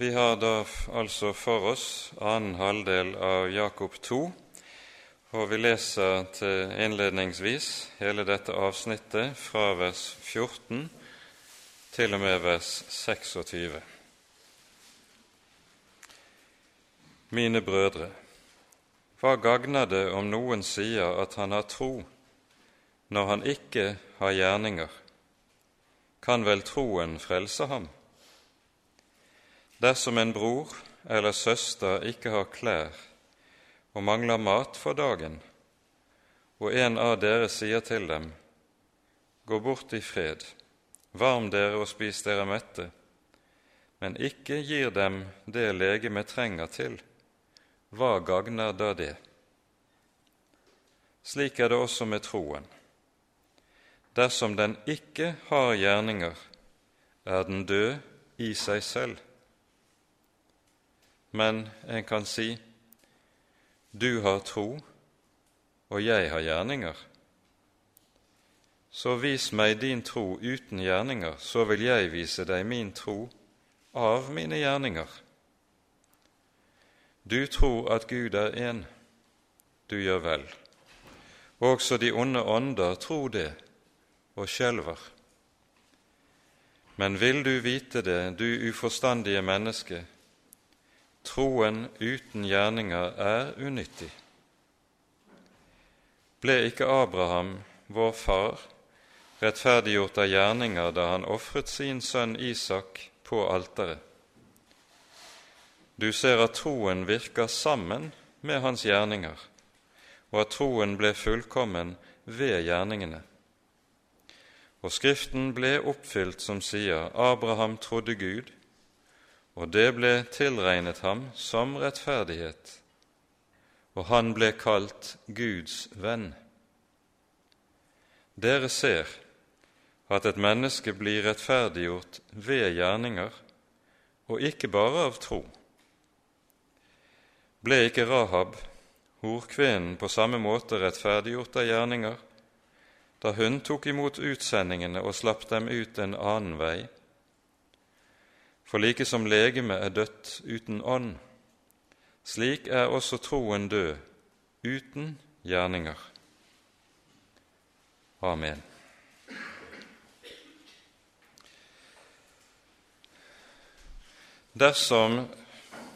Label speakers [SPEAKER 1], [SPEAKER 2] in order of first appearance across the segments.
[SPEAKER 1] Vi har da altså for oss annen halvdel av Jakob 2, og vi leser til innledningsvis hele dette avsnittet fra vers 14 til og med vers 26. Mine brødre, hva gagner det om noen sier at han har tro, når han ikke har gjerninger? Kan vel troen frelse ham? Dersom en bror eller søster ikke har klær og mangler mat for dagen, og en av dere sier til dem, Gå bort i fred, varm dere og spis dere mette, men ikke gir dem det legemet trenger til, hva gagner da det? Slik er det også med troen. Dersom den ikke har gjerninger, er den død i seg selv men en kan si du har tro, og jeg har gjerninger. Så vis meg din tro uten gjerninger, så vil jeg vise deg min tro av mine gjerninger. Du tror at Gud er én, du gjør vel. Også de onde ånder tror det og skjelver. Men vil du vite det, du uforstandige menneske, Troen uten gjerninger er unyttig. Ble ikke Abraham, vår far, rettferdiggjort av gjerninger da han ofret sin sønn Isak på alteret? Du ser at troen virker sammen med hans gjerninger, og at troen ble fullkommen ved gjerningene. Og Skriften ble oppfylt som sier Abraham trodde Gud, og det ble tilregnet ham som rettferdighet, og han ble kalt Guds venn. Dere ser at et menneske blir rettferdiggjort ved gjerninger, og ikke bare av tro. Ble ikke Rahab, horkvinnen, på samme måte rettferdiggjort av gjerninger, da hun tok imot utsendingene og slapp dem ut en annen vei? For like som legemet er dødt uten ånd, slik er også troen død uten gjerninger. Amen. Dersom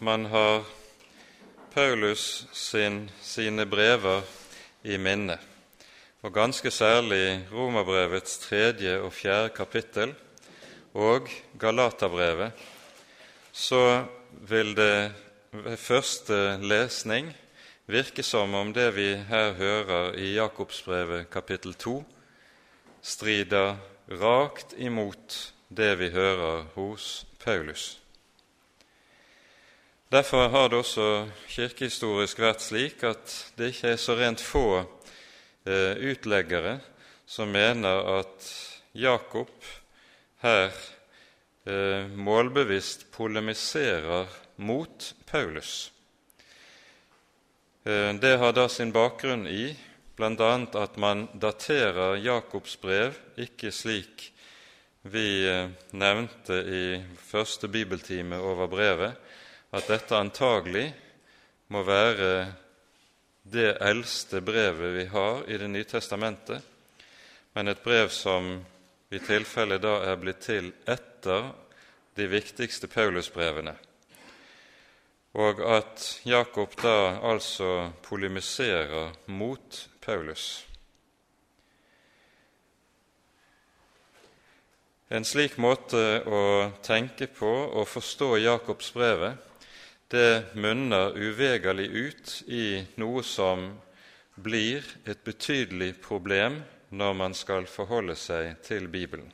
[SPEAKER 1] man har Paulus sin, sine brever i minne, og ganske særlig Romerbrevets tredje og fjerde kapittel, og Galaterbrevet, så vil det ved første lesning virke som om det vi her hører i Jakobsbrevet kapittel 2, strider rakt imot det vi hører hos Paulus. Derfor har det også kirkehistorisk vært slik at det ikke er så rent få eh, utleggere som mener at Jakob her eh, målbevisst polemiserer mot Paulus. Eh, det har da sin bakgrunn i bl.a. at man daterer Jakobs brev ikke slik vi eh, nevnte i første bibeltime over brevet, at dette antagelig må være det eldste brevet vi har i Det nye testamentet, men et brev som i tilfelle da er blitt til etter de viktigste Paulusbrevene, og at Jakob da altså polemiserer mot Paulus. En slik måte å tenke på og forstå Jakobs brevet, det munner uvegerlig ut i noe som blir et betydelig problem når man skal forholde seg til Bibelen.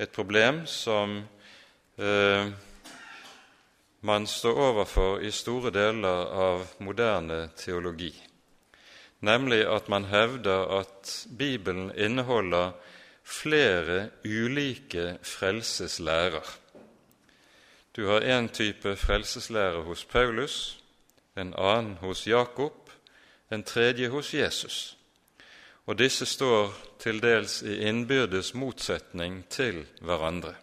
[SPEAKER 1] Et problem som eh, man står overfor i store deler av moderne teologi, nemlig at man hevder at Bibelen inneholder flere ulike frelseslærer. Du har én type frelseslære hos Paulus, en annen hos Jakob, en tredje hos Jesus og disse står til dels i innbyrdes motsetning til hverandre.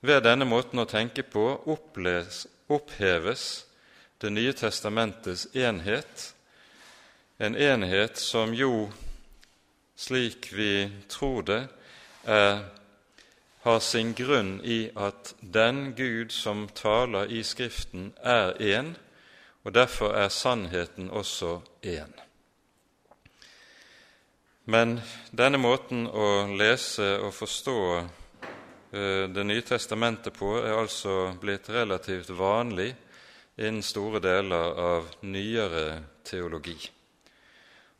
[SPEAKER 1] Ved denne måten å tenke på opples, oppheves Det nye testamentets enhet, en enhet som jo, slik vi tror det, er, har sin grunn i at den Gud som taler i Skriften, er én, og derfor er sannheten også én. Men denne måten å lese og forstå eh, Det nye testamentet på er altså blitt relativt vanlig innen store deler av nyere teologi.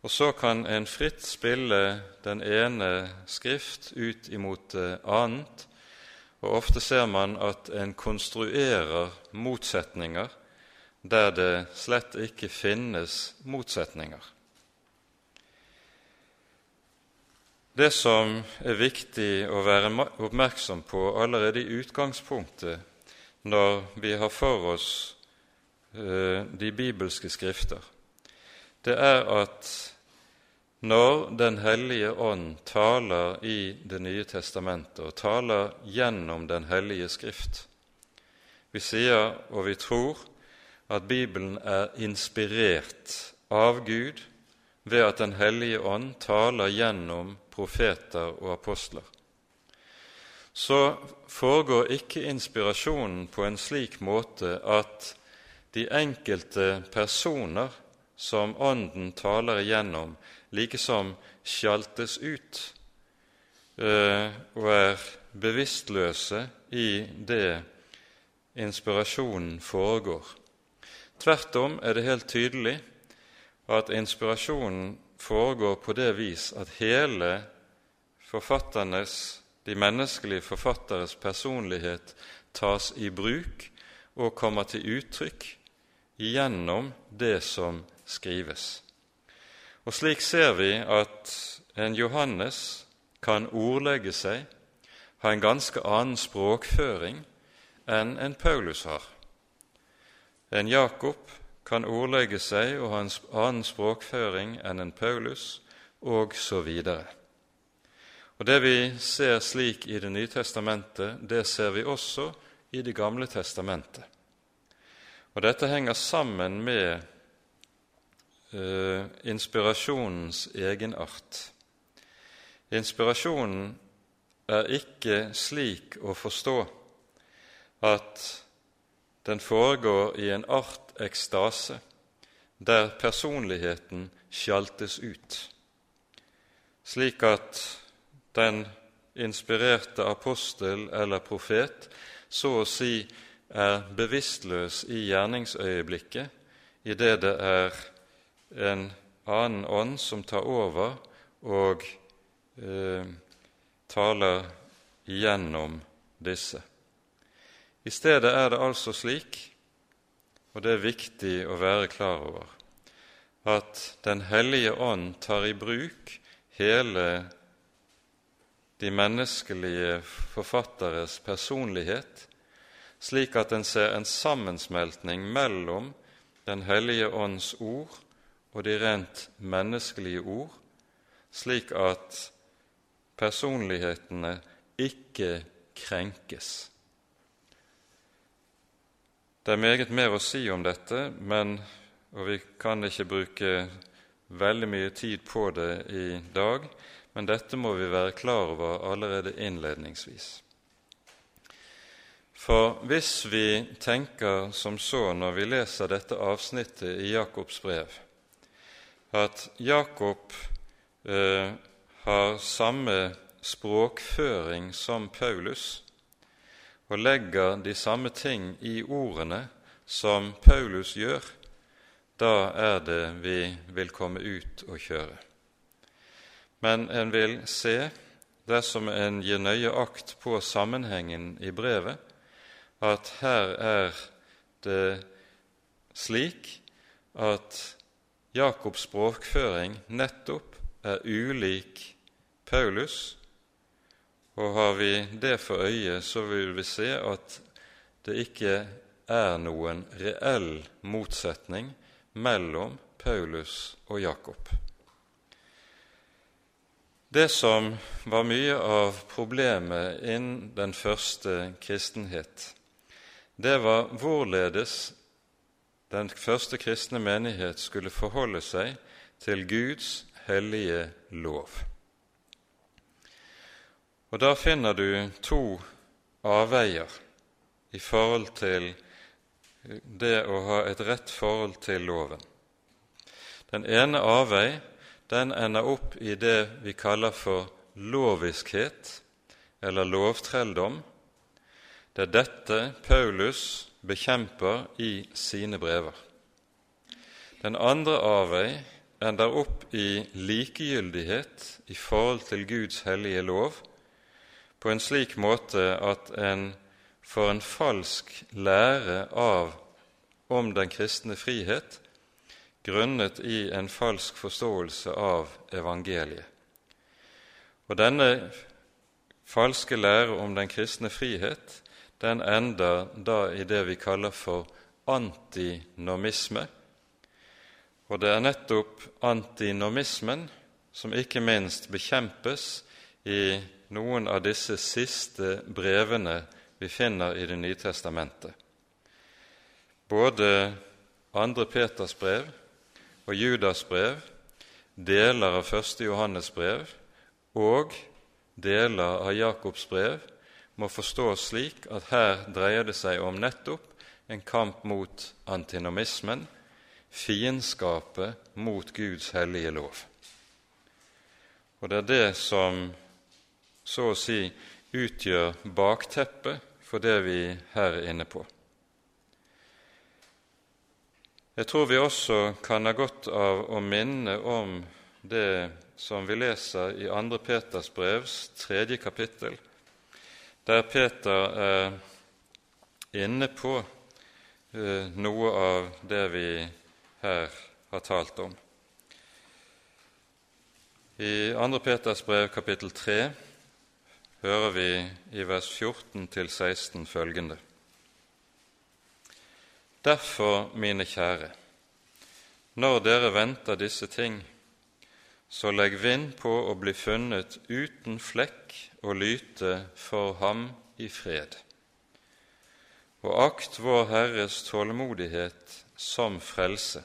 [SPEAKER 1] Og så kan en fritt spille den ene skrift ut imot det annet, og ofte ser man at en konstruerer motsetninger der det slett ikke finnes motsetninger. Det som er viktig å være oppmerksom på allerede i utgangspunktet når vi har for oss uh, de bibelske skrifter, det er at når Den hellige ånd taler i Det nye testamentet og taler gjennom Den hellige skrift Vi sier og vi tror at Bibelen er inspirert av Gud ved at Den hellige ånd taler gjennom profeter og apostler, så foregår ikke inspirasjonen på en slik måte at de enkelte personer som Ånden taler igjennom, likesom sjaltes ut eh, og er bevisstløse i det inspirasjonen foregår. Tvert om er det helt tydelig at inspirasjonen foregår på det vis at hele forfatternes, de menneskelige forfatteres personlighet tas i bruk og kommer til uttrykk gjennom det som skrives. Og Slik ser vi at en Johannes kan ordlegge seg, ha en ganske annen språkføring enn en Paulus har. En Jakob kan ordlegge seg og ha en annen språkføring enn en Paulus, og så videre. Og Det vi ser slik i Det nye testamentet, det ser vi også i Det gamle testamentet. Og Dette henger sammen med uh, inspirasjonens egenart. Inspirasjonen er ikke slik å forstå at den foregår i en art ekstase, der personligheten sjaltes ut, slik at den inspirerte apostel eller profet så å si er bevisstløs i gjerningsøyeblikket idet det er en annen ånd som tar over og eh, taler igjennom disse. I stedet er det altså slik og det er viktig å være klar over, at Den hellige ånd tar i bruk hele de menneskelige forfatteres personlighet, slik at en ser en sammensmeltning mellom Den hellige ånds ord og de rent menneskelige ord, slik at personlighetene ikke krenkes. Det er meget mer å si om dette, men, og vi kan ikke bruke veldig mye tid på det i dag, men dette må vi være klar over allerede innledningsvis. For hvis vi tenker som så når vi leser dette avsnittet i Jakobs brev, at Jakob eh, har samme språkføring som Paulus, og legger de samme ting i ordene som Paulus gjør, da er det vi vil komme ut og kjøre. Men en vil se, dersom en gir nøye akt på sammenhengen i brevet, at her er det slik at Jakobs språkføring nettopp er ulik Paulus' Og har vi det for øye, så vil vi se at det ikke er noen reell motsetning mellom Paulus og Jakob. Det som var mye av problemet innen den første kristenhet, det var hvorledes den første kristne menighet skulle forholde seg til Guds hellige lov. Og Da finner du to avveier i forhold til det å ha et rett forhold til loven. Den ene avvei den ender opp i det vi kaller for loviskhet eller lovtrelldom. Det er dette Paulus bekjemper i sine brever. Den andre avvei ender opp i likegyldighet i forhold til Guds hellige lov på en slik måte at en får en falsk lære av om den kristne frihet grunnet i en falsk forståelse av evangeliet. Og denne falske lære om den kristne frihet den ender da i det vi kaller for antinomisme. Og det er nettopp antinomismen som ikke minst bekjempes i noen av disse siste brevene vi finner i Det nye testamentet. Både andre Peters brev og Judas brev, deler av første Johannes brev og deler av Jakobs brev må forstås slik at her dreier det seg om nettopp en kamp mot antinomismen, fiendskapet mot Guds hellige lov. Og det er det som så å si utgjør bakteppet for det vi her er inne på. Jeg tror vi også kan ha godt av å minne om det som vi leser i 2. Peters brevs tredje kapittel, der Peter er inne på eh, noe av det vi her har talt om. I 2. Peters brev kapittel 3 hører vi i vers 14-16 følgende.: Derfor, mine kjære, når dere venter disse ting, så legg vind på å bli funnet uten flekk og lyte for ham i fred. Og akt vår Herres tålmodighet som frelse.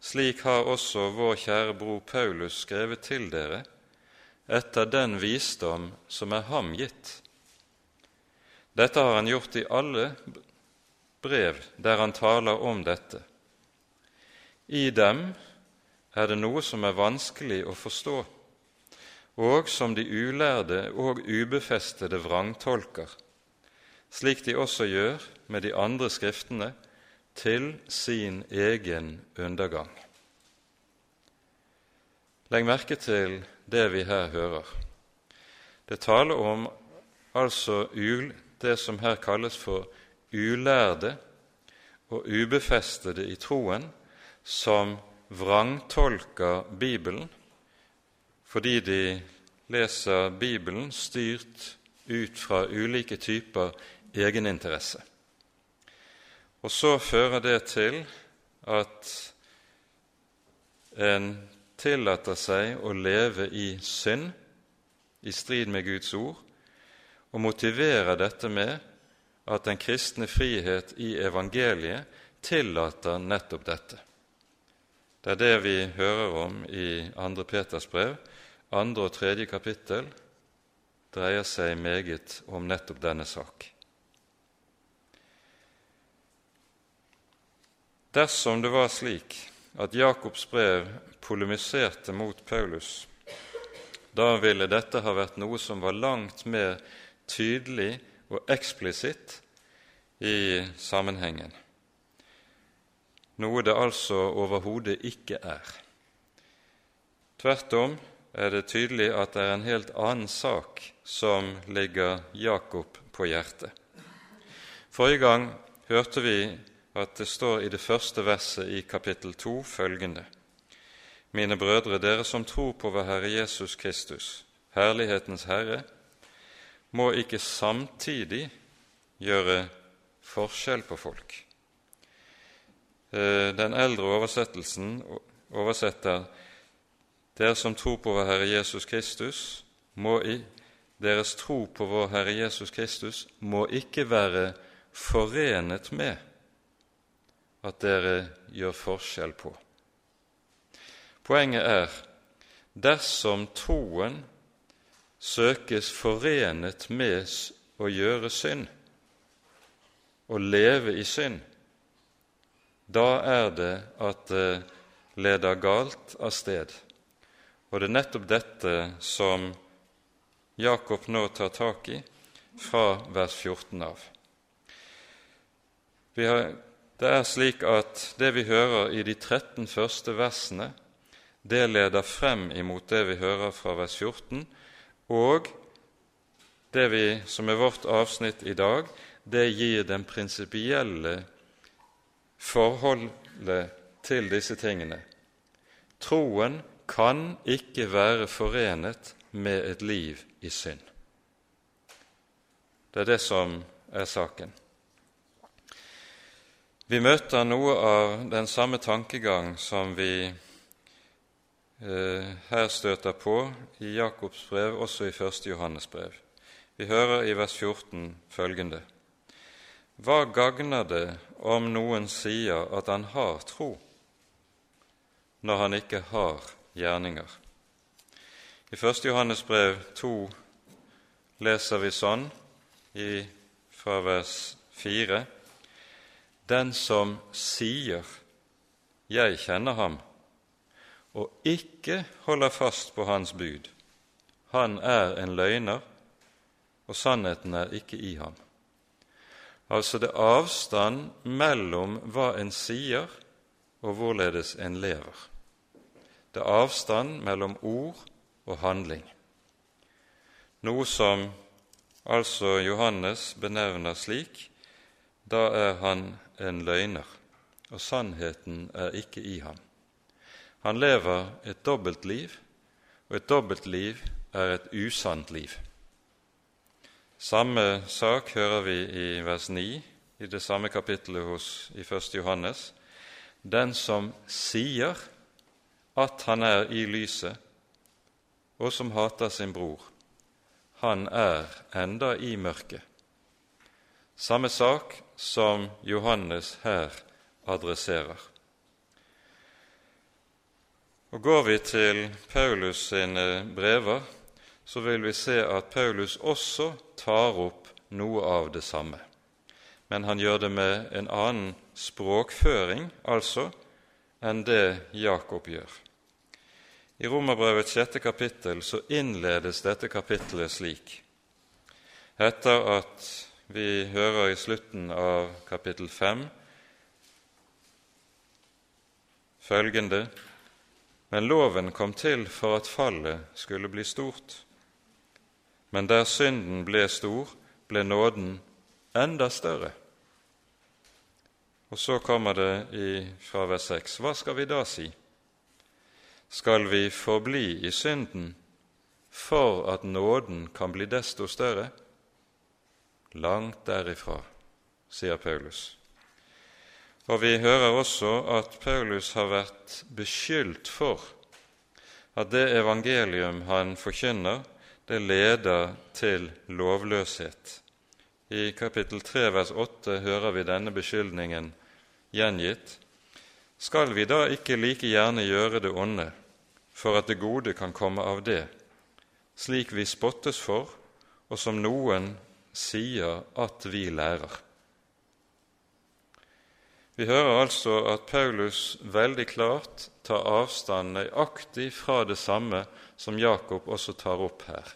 [SPEAKER 1] Slik har også vår kjære bror Paulus skrevet til dere, etter den visdom som er ham gitt. Dette har han gjort i alle brev der han taler om dette. I dem er det noe som er vanskelig å forstå, og som de ulærde og ubefestede vrangtolker, slik de også gjør med de andre skriftene, til sin egen undergang. Legg merke til det vi her hører. Det taler om altså det som her kalles for ulærde og ubefestede i troen, som vrangtolker Bibelen fordi de leser Bibelen styrt ut fra ulike typer egeninteresse. Og så fører det til at en tillater seg å leve i synd, i strid med Guds ord, og motiverer dette med at den kristne frihet i evangeliet tillater nettopp dette. Det er det vi hører om i 2. Peters brev. Andre og tredje kapittel dreier seg meget om nettopp denne sak. Dersom det var slik at Jakobs brev polemiserte mot Paulus, da ville dette ha vært noe som var langt mer tydelig og eksplisitt i sammenhengen, noe det altså overhodet ikke er. Tvert om er det tydelig at det er en helt annen sak som ligger Jakob på hjertet. Forrige gang hørte vi at det står i det første verset i kapittel 2 følgende.: Mine brødre, dere som tror på vår Herre Jesus Kristus, Herlighetens Herre, må ikke samtidig gjøre forskjell på folk. Eh, den eldre oversettelsen oversetter dere som tror på vår Herre Jesus Kristus, må i deres tro på vår Herre Jesus Kristus må ikke være forenet med at dere gjør forskjell på. Poenget er dersom troen søkes forenet med å gjøre synd, å leve i synd, da er det at det leder galt av sted. Og det er nettopp dette som Jakob nå tar tak i fra vers 14 av. Har, det er slik at det vi hører i de 13 første versene, det leder frem imot det vi hører fra vers 14, og det vi, som er vårt avsnitt i dag, det gir den prinsipielle forholdet til disse tingene. Troen kan ikke være forenet med et liv i synd. Det er det som er saken. Vi møter noe av den samme tankegang som vi her støter på i Jakobs brev, også i 1. Johannes brev. Vi hører i vers 14 følgende.: Hva gagner det om noen sier at han har tro, når han ikke har gjerninger? I 1. Johannes brev 2 leser vi sånn i, fra vers 4.: den som sier 'Jeg kjenner ham', og ikke holder fast på hans bud, han er en løgner, og sannheten er ikke i ham. Altså det er avstand mellom hva en sier, og hvorledes en lever. Det er avstand mellom ord og handling, noe som altså Johannes benevner slik da er han en løgner, og sannheten er ikke i ham. Han lever et dobbeltliv, og et dobbeltliv er et usant liv. Samme sak hører vi i vers 9 i det samme kapittelet hos, i 1. Johannes. Den som sier at han er i lyset, og som hater sin bror, han er enda i mørket. Samme sak som Johannes her adresserer. Og Går vi til Paulus sine brever, så vil vi se at Paulus også tar opp noe av det samme. Men han gjør det med en annen språkføring, altså, enn det Jakob gjør. I Romerbrevets sjette kapittel så innledes dette kapittelet slik. Etter at vi hører i slutten av kapittel 5 følgende Men loven kom til for at fallet skulle bli stort. Men der synden ble stor, ble nåden enda større. Og så kommer det i, fra vers 6. Hva skal vi da si? Skal vi forbli i synden for at nåden kan bli desto større? Langt derifra, sier Paulus. Og vi hører også at Paulus har vært beskyldt for at det evangelium han forkynner, det leder til lovløshet. I kapittel 3 vers 8 hører vi denne beskyldningen gjengitt. Skal vi da ikke like gjerne gjøre det onde, for at det gode kan komme av det, slik vi spottes for, og som noen sier at vi lærer. Vi hører altså at Paulus veldig klart tar avstand nøyaktig fra det samme som Jakob også tar opp her.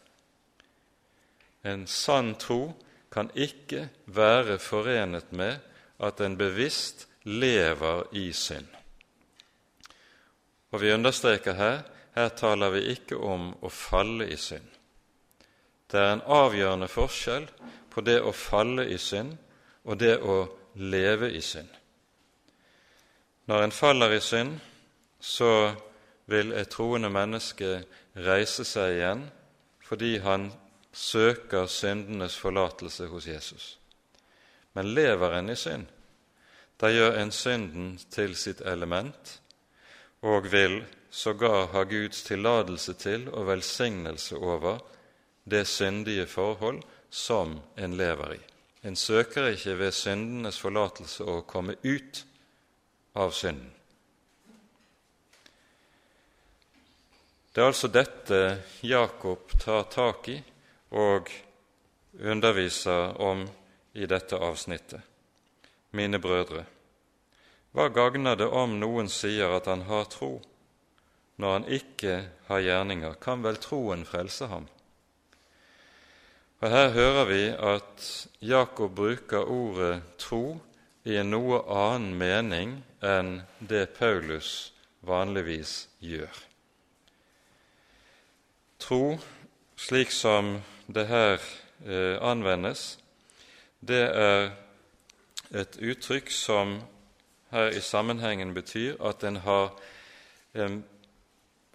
[SPEAKER 1] En sann tro kan ikke være forenet med at en bevisst lever i synd. Og vi understreker her her taler vi ikke om å falle i synd. Det er en avgjørende forskjell på det å falle i synd og det å leve i synd. Når en faller i synd, så vil et troende menneske reise seg igjen fordi han søker syndenes forlatelse hos Jesus. Men lever en i synd, da gjør en synden til sitt element, og vil sågar ha Guds tillatelse til og velsignelse over det syndige forhold som en lever i. En søker ikke ved syndenes forlatelse å komme ut av synden. Det er altså dette Jakob tar tak i og underviser om i dette avsnittet. Mine brødre, hva gagner det om noen sier at han har tro, når han ikke har gjerninger? Kan vel troen frelse ham? Og Her hører vi at Jakob bruker ordet tro i en noe annen mening enn det Paulus vanligvis gjør. Tro, slik som det her eh, anvendes, det er et uttrykk som her i sammenhengen betyr at en har, eh,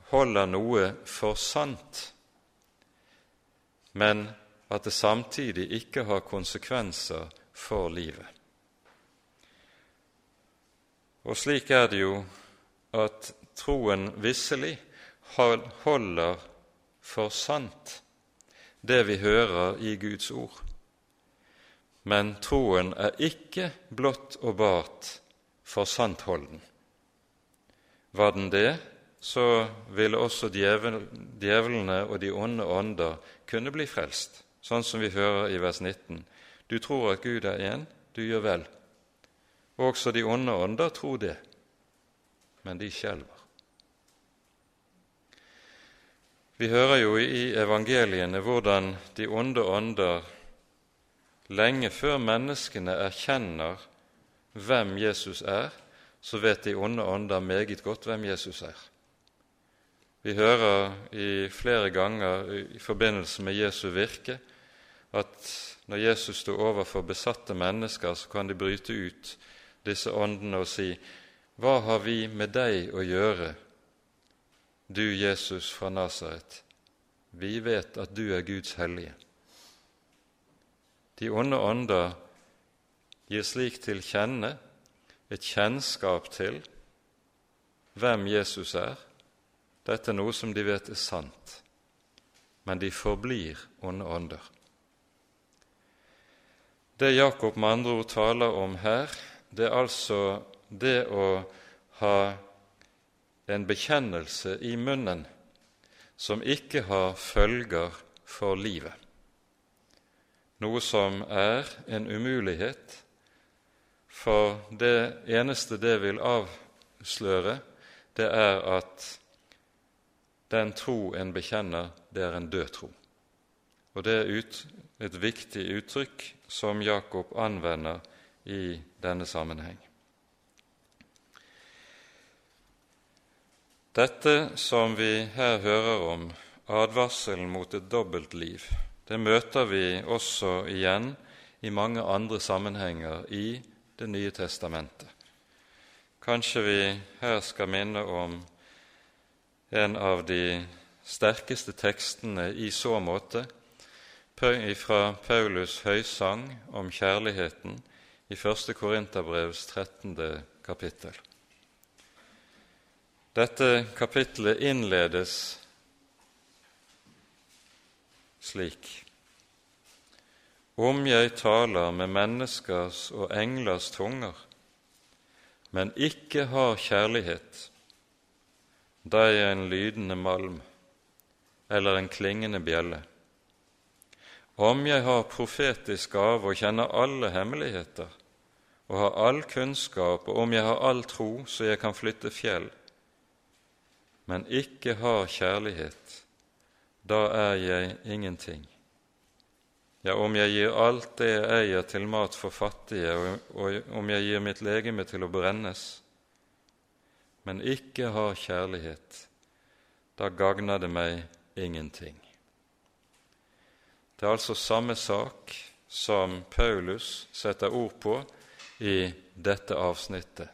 [SPEAKER 1] holder noe for sant, men at det samtidig ikke har konsekvenser for livet. Og slik er det jo at troen visselig holder for sant det vi hører i Guds ord. Men troen er ikke blott og bart for santholden. Var den det, så ville også djevlene og de onde ånder kunne bli frelst, sånn som vi hører i vers 19. Du tror at Gud er én, du gjør vel. Også de onde ånder tror det, men de skjelver. Vi hører jo i evangeliene hvordan de onde ånder lenge før menneskene erkjenner hvem Jesus er, så vet de onde ånder meget godt hvem Jesus er. Vi hører i flere ganger i forbindelse med Jesu virke at når Jesus står overfor besatte mennesker, så kan de bryte ut disse åndene og si:" Hva har vi med deg å gjøre, du Jesus fra Nasaret, vi vet at du er Guds hellige. De onde ånder gir slik til kjenne et kjennskap til hvem Jesus er. Dette er noe som de vet er sant, men de forblir onde ånder. Det Jakob med andre ord taler om her, det er altså det å ha en bekjennelse i munnen som ikke har følger for livet, noe som er en umulighet, for det eneste det vil avsløre, det er at den tro en bekjenner, det er en død tro. Og det er ut, et viktig uttrykk som Jakob anvender i denne sammenheng. Dette som vi her hører om, advarselen mot et dobbeltliv, det møter vi også igjen i mange andre sammenhenger i Det nye testamentet. Kanskje vi her skal minne om en av de sterkeste tekstene i så måte, fra Paulus' høysang om kjærligheten i 1. Korinterbrevs 13. kapittel. Dette kapittelet innledes slik Om jeg taler med menneskers og englers tunger, men ikke har kjærlighet, da er jeg en lydende malm eller en klingende bjelle. Om jeg har profetisk gave og kjenner alle hemmeligheter, og har all kunnskap, og om jeg har all tro så jeg kan flytte fjell, men ikke har kjærlighet, da er jeg ingenting. Ja, om jeg gir alt det jeg eier til mat for fattige, og om jeg gir mitt legeme til å brennes, men ikke har kjærlighet, da gagner det meg ingenting. Det er altså samme sak som Paulus setter ord på i dette avsnittet.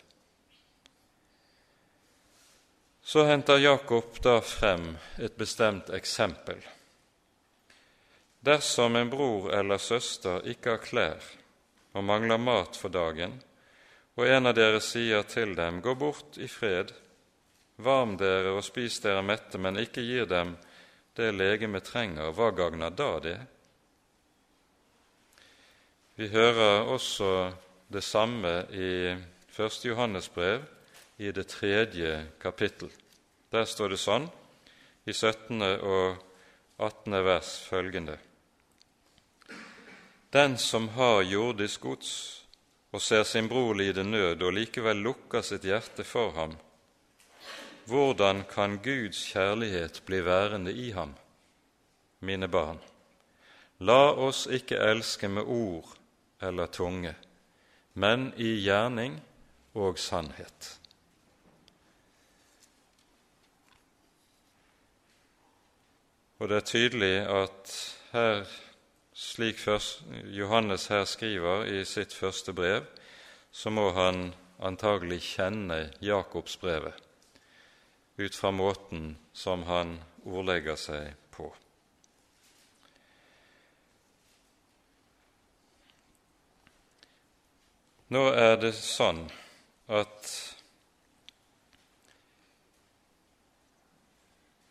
[SPEAKER 1] Så henter Jakob da frem et bestemt eksempel. Dersom en bror eller søster ikke har klær og mangler mat for dagen, og en av dere sier til dem, gå bort i fred, varm dere og spis dere mette, men ikke gir dem det legemet trenger, hva gagner da det? Vi hører også det samme i 1. Johannes brev, i det tredje kapittel. Der står det sånn i 17. og 18. vers følgende Den som har jordisk gods og ser sin bror lide nød og likevel lukker sitt hjerte for ham, hvordan kan Guds kjærlighet bli værende i ham? Mine barn, la oss ikke elske med ord eller tunge, men i gjerning og sannhet. Og det er tydelig at her, slik Johannes her skriver i sitt første brev, så må han antagelig kjenne Jakobsbrevet ut fra måten som han ordlegger seg på. Nå er det sånn at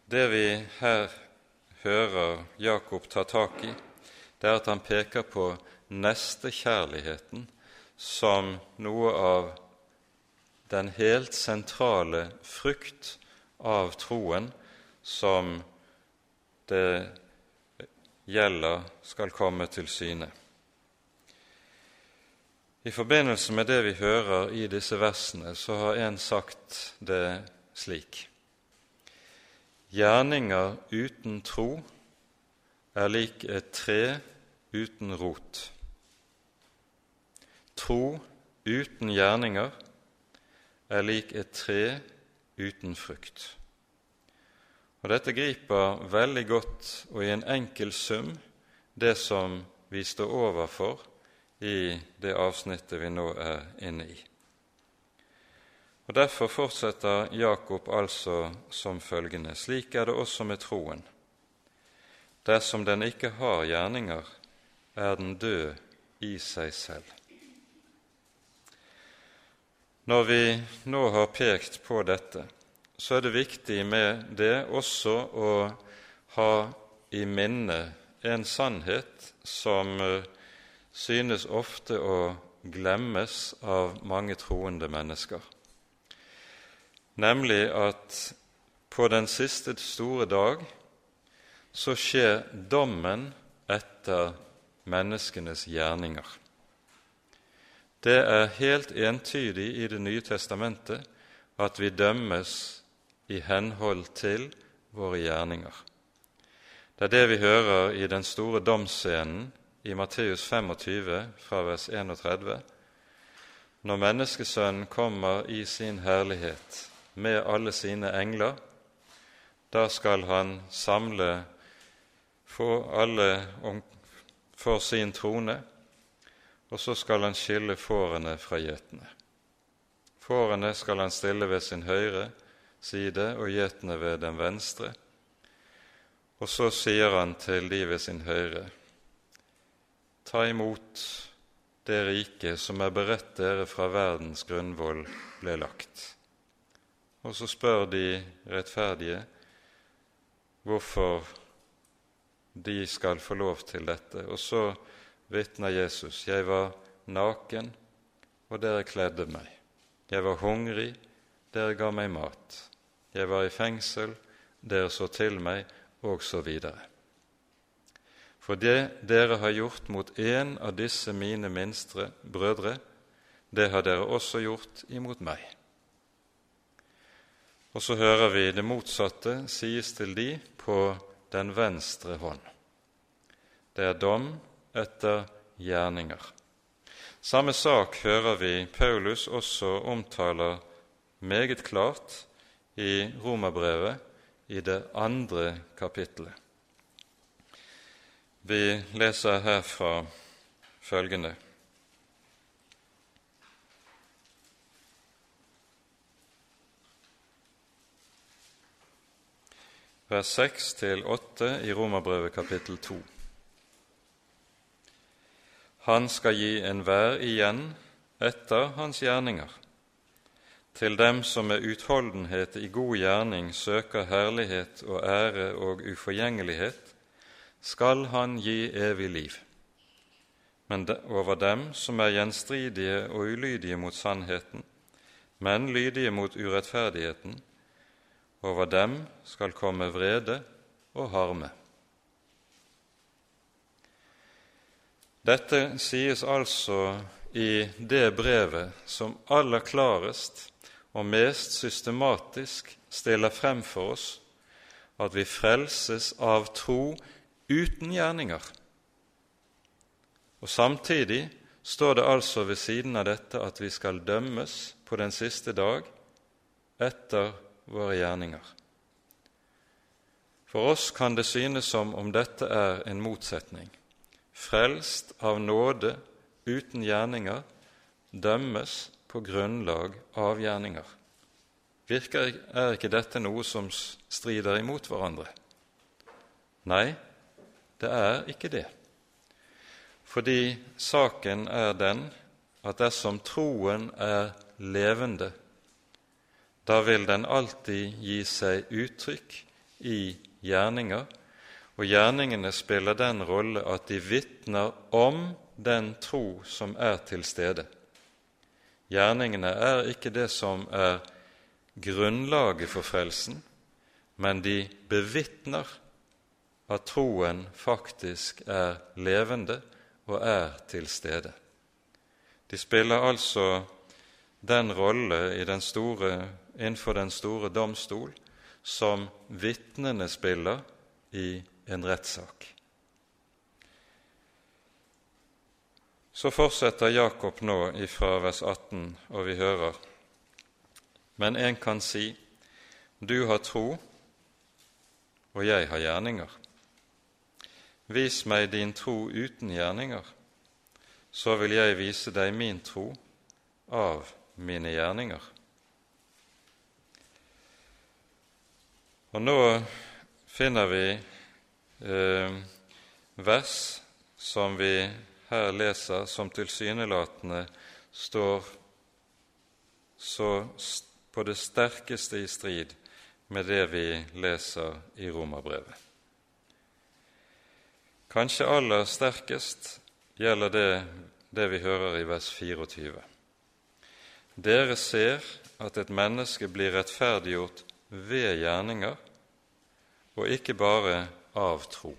[SPEAKER 1] det vi her hører Jakob ta tak i, det er at han peker på nestekjærligheten som noe av den helt sentrale frukt av troen som det gjelder skal komme til syne. I forbindelse med det vi hører i disse versene, så har en sagt det slik Gjerninger uten tro er lik et tre uten rot. Tro uten gjerninger er lik et tre uten frukt. Og Dette griper veldig godt og i en enkel sum det som vi står overfor i det avsnittet vi nå er inne i. Og Derfor fortsetter Jakob altså som følgende.: Slik er det også med troen. Dersom den ikke har gjerninger, er den død i seg selv. Når vi nå har pekt på dette, så er det viktig med det også å ha i minne en sannhet som eh, synes ofte å glemmes av mange troende mennesker nemlig at på den siste store dag så skjer dommen etter menneskenes gjerninger. Det er helt entydig i Det nye testamentet at vi dømmes i henhold til våre gjerninger. Det er det vi hører i den store domsscenen i Matteus 25 fra vers 31, når Menneskesønnen kommer i sin herlighet med alle sine engler. Da skal han samle få alle for sin trone, og så skal han skille fårene fra gjetene. Fårene skal han stille ved sin høyre side og gjetene ved den venstre. Og så sier han til de ved sin høyre.: Ta imot det riket som er beredt dere fra verdens grunnvoll ble lagt. Og så spør de rettferdige hvorfor de skal få lov til dette. Og så vitner Jesus.: Jeg var naken, og dere kledde meg. Jeg var hungrig, dere ga meg mat. Jeg var i fengsel, dere så til meg, og så videre. For det dere har gjort mot en av disse mine minstre brødre, det har dere også gjort imot meg. Og så hører vi det motsatte sies til de på den venstre hånd. Det er dom etter gjerninger. Samme sak hører vi Paulus også omtaler meget klart i Romerbrevet i det andre kapittelet. Vi leser herfra følgende vers 6-8 i Romerbrevet kapittel 2. Han skal gi enhver igjen etter hans gjerninger. til dem som med utholdenhet i god gjerning søker herlighet og ære og uforgjengelighet, skal han gi evig liv. Men over dem som er gjenstridige og ulydige mot sannheten, men lydige mot urettferdigheten, over dem skal komme vrede og harme. Dette sies altså i det brevet som aller klarest og mest systematisk stiller frem for oss at vi frelses av tro uten gjerninger. Og Samtidig står det altså ved siden av dette at vi skal dømmes på den siste dag etter våre gjerninger. For oss kan det synes som om dette er en motsetning frelst av nåde uten gjerninger, dømmes på grunnlag av gjerninger. Virker, er ikke dette noe som strider imot hverandre? Nei, det er ikke det. Fordi saken er den at dersom troen er levende, da vil den alltid gi seg uttrykk i gjerninger og gjerningene spiller den rolle at de vitner om den tro som er til stede. Gjerningene er ikke det som er grunnlaget for frelsen, men de bevitner at troen faktisk er levende og er til stede. De spiller altså den rolle innenfor den store domstol som vitnene spiller i en rettssak. Så fortsetter Jakob nå ifra vers 18, og vi hører:" Men en kan si:" Du har tro, og jeg har gjerninger. Vis meg din tro uten gjerninger, så vil jeg vise deg min tro av mine gjerninger. Og nå finner vi eh, vers som vi her leser, som tilsynelatende står så på det sterkeste i strid med det vi leser i Romerbrevet. Kanskje aller sterkest gjelder det det vi hører i vers 24. Dere ser at et menneske blir rettferdiggjort ved gjerninger, og ikke bare av tro.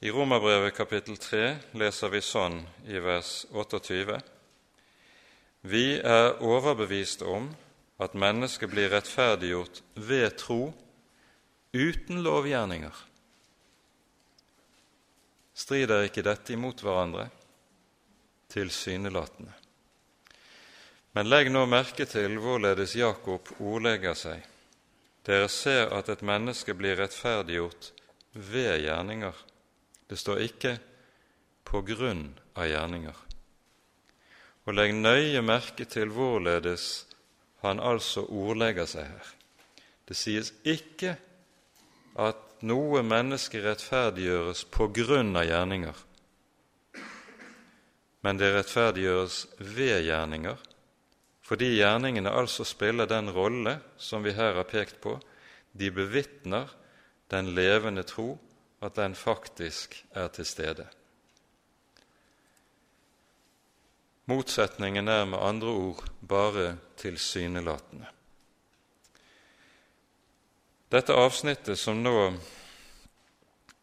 [SPEAKER 1] I Romerbrevet kapittel 3 leser vi sånn i vers 28.: Vi er overbevist om at mennesket blir rettferdiggjort ved tro uten lovgjerninger. Strider ikke dette imot hverandre? Tilsynelatende. Men legg nå merke til hvorledes Jakob ordlegger seg. Dere ser at et menneske blir rettferdiggjort ved gjerninger. Det står ikke på grunn av gjerninger. Og legg nøye merke til hvorledes han altså ordlegger seg her. Det sies ikke at noe menneske rettferdiggjøres på grunn av gjerninger, men det rettferdiggjøres ved gjerninger fordi gjerningene altså spiller den rolle som vi her har pekt på. De bevitner den levende tro, at den faktisk er til stede. Motsetningen er med andre ord bare tilsynelatende. Dette avsnittet som nå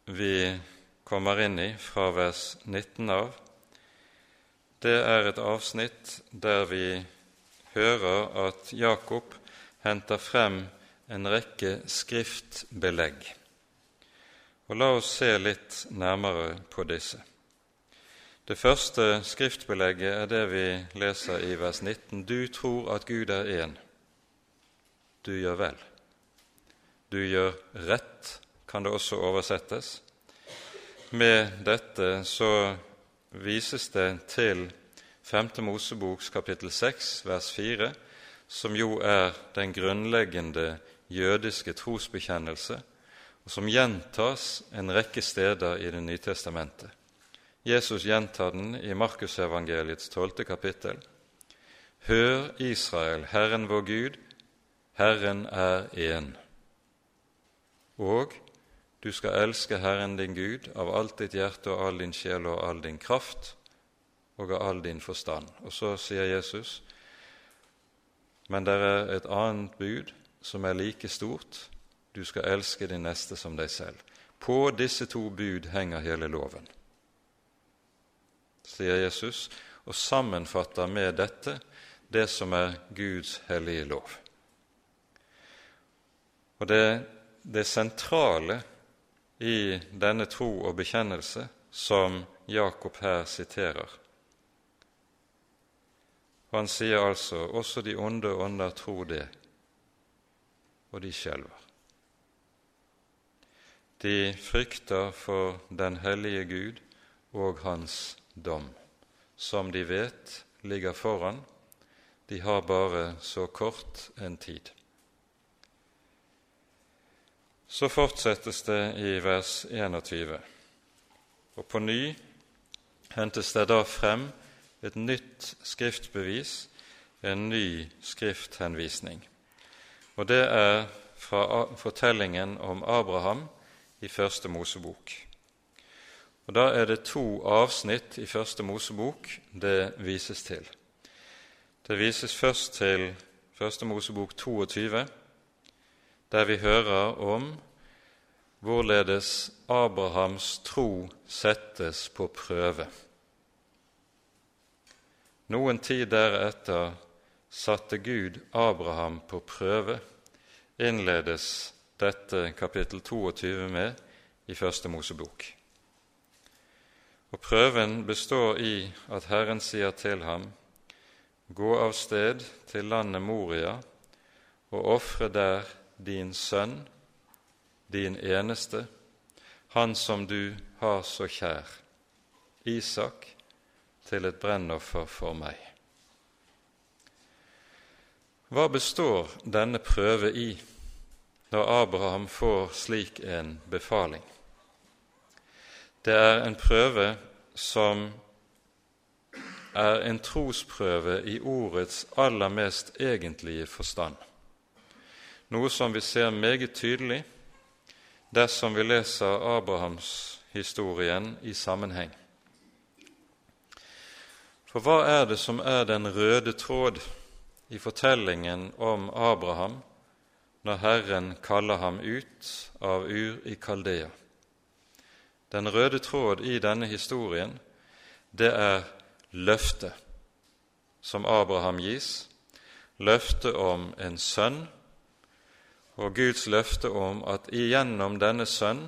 [SPEAKER 1] vi kommer inn i fra vers 19 av, det er et avsnitt der vi hører at Jakob henter frem en rekke skriftbelegg. Og La oss se litt nærmere på disse. Det første skriftbelegget er det vi leser i vers 19. Du tror at Gud er én. Du gjør vel. Du gjør rett, kan det også oversettes. Med dette så vises det til 5. Moseboks kapittel 6, vers 4, som jo er den grunnleggende jødiske trosbekjennelse, og som gjentas en rekke steder i Det nye testamentet. Jesus gjentar den i Markusevangeliets tolvte kapittel, Hør, Israel, Herren vår Gud, Herren er én. Og du skal elske Herren din Gud av alt ditt hjerte og all din sjel og all din kraft og av all din forstand. Og så sier Jesus, men det er et annet bud som er like stort. Du skal elske din neste som deg selv. På disse to bud henger hele loven, sier Jesus, og sammenfatter med dette det som er Guds hellige lov. Og det, det sentrale i denne tro og bekjennelse som Jakob her siterer. Han sier altså også de onde ånder tror det, og de skjelver. De frykter for den hellige Gud og hans dom, som de vet ligger foran. De har bare så kort en tid. Så fortsettes det i vers 21, og på ny hentes det da frem et nytt skriftbevis, en ny skrifthenvisning. Og det er fra fortellingen om Abraham i Første Mosebok. Og Da er det to avsnitt i Første Mosebok det vises til. Det vises først til Første Mosebok 22, der vi hører om hvorledes Abrahams tro settes på prøve. Noen tid deretter satte Gud Abraham på prøve, innledes dette kapittel 22 med i Første Mosebok. Og Prøven består i at Herren sier til ham, Gå av sted til landet Moria og ofre der din sønn, din eneste, han som du har så kjær, Isak, til et brennoffer for meg. Hva består denne prøve i når Abraham får slik en befaling? Det er en prøve som er en trosprøve i ordets aller mest egentlige forstand, noe som vi ser meget tydelig dersom vi leser Abrahamshistorien i sammenheng. For hva er det som er den røde tråd i fortellingen om Abraham når Herren kaller ham ut av Ur i Kaldea? Den røde tråd i denne historien, det er løftet som Abraham gis, løftet om en sønn, og Guds løfte om at igjennom denne sønn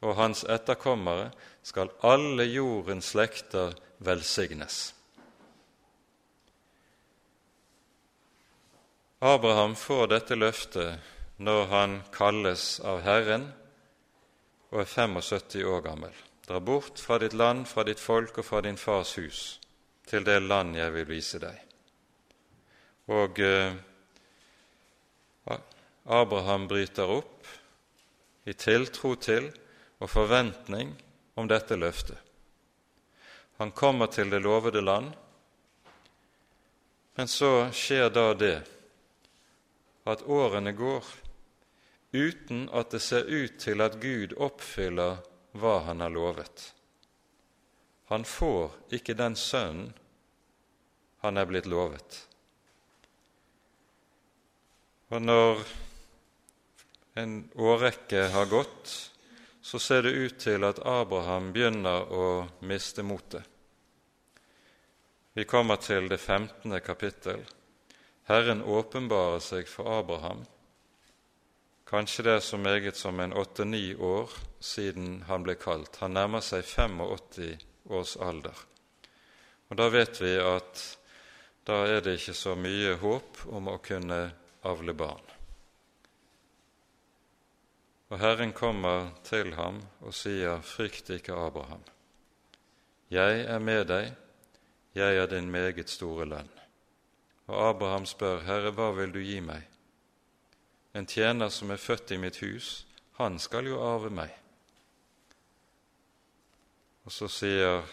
[SPEAKER 1] og hans etterkommere skal alle jordens slekter velsignes. Abraham får dette løftet når han kalles av Herren og er 75 år gammel. Dra bort fra ditt land, fra ditt folk og fra din fars hus, til det land jeg vil vise deg. Og eh, Abraham bryter opp i tiltro til og forventning om dette løftet. Han kommer til det lovede land, men så skjer da det at årene går uten at det ser ut til at Gud oppfyller hva han har lovet. Han får ikke den sønnen han er blitt lovet. Og når en årrekke har gått, så ser det ut til at Abraham begynner å miste motet. Vi kommer til det 15. kapittel. Herren åpenbarer seg for Abraham. Kanskje det er så meget som en åtte-ni år siden han ble kalt. Han nærmer seg 85 års alder. Og Da vet vi at da er det ikke så mye håp om å kunne avle barn. Og Herren kommer til ham og sier, Frykt ikke, Abraham. Jeg er med deg, jeg er din meget store lønn. Og Abraham spør, Herre, hva vil du gi meg? En tjener som er født i mitt hus, han skal jo arve meg. Og så sier,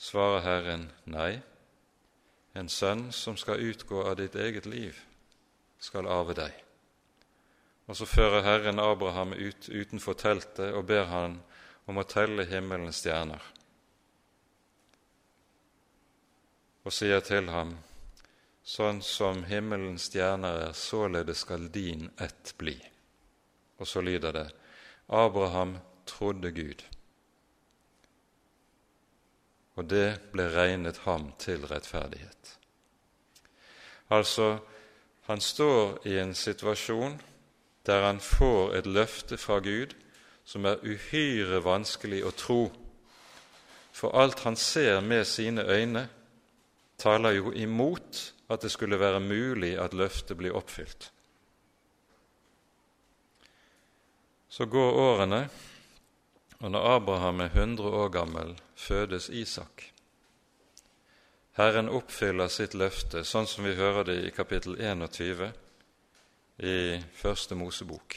[SPEAKER 1] svarer Herren, nei, en sønn som skal utgå av ditt eget liv, skal arve deg. Og så fører Herren Abraham ut utenfor teltet og ber han om å telle himmelens stjerner, og sier til ham, sånn som himmelens stjerner er, således skal din ett bli. Og så lyder det, Abraham trodde Gud, og det ble regnet ham til rettferdighet. Altså, han står i en situasjon der han får et løfte fra Gud som er uhyre vanskelig å tro, for alt han ser med sine øyne, taler jo imot at det skulle være mulig at løftet blir oppfylt. Så går årene, og når Abraham er 100 år gammel, fødes Isak. Herren oppfyller sitt løfte, sånn som vi hører det i kapittel 21 i Første Mosebok.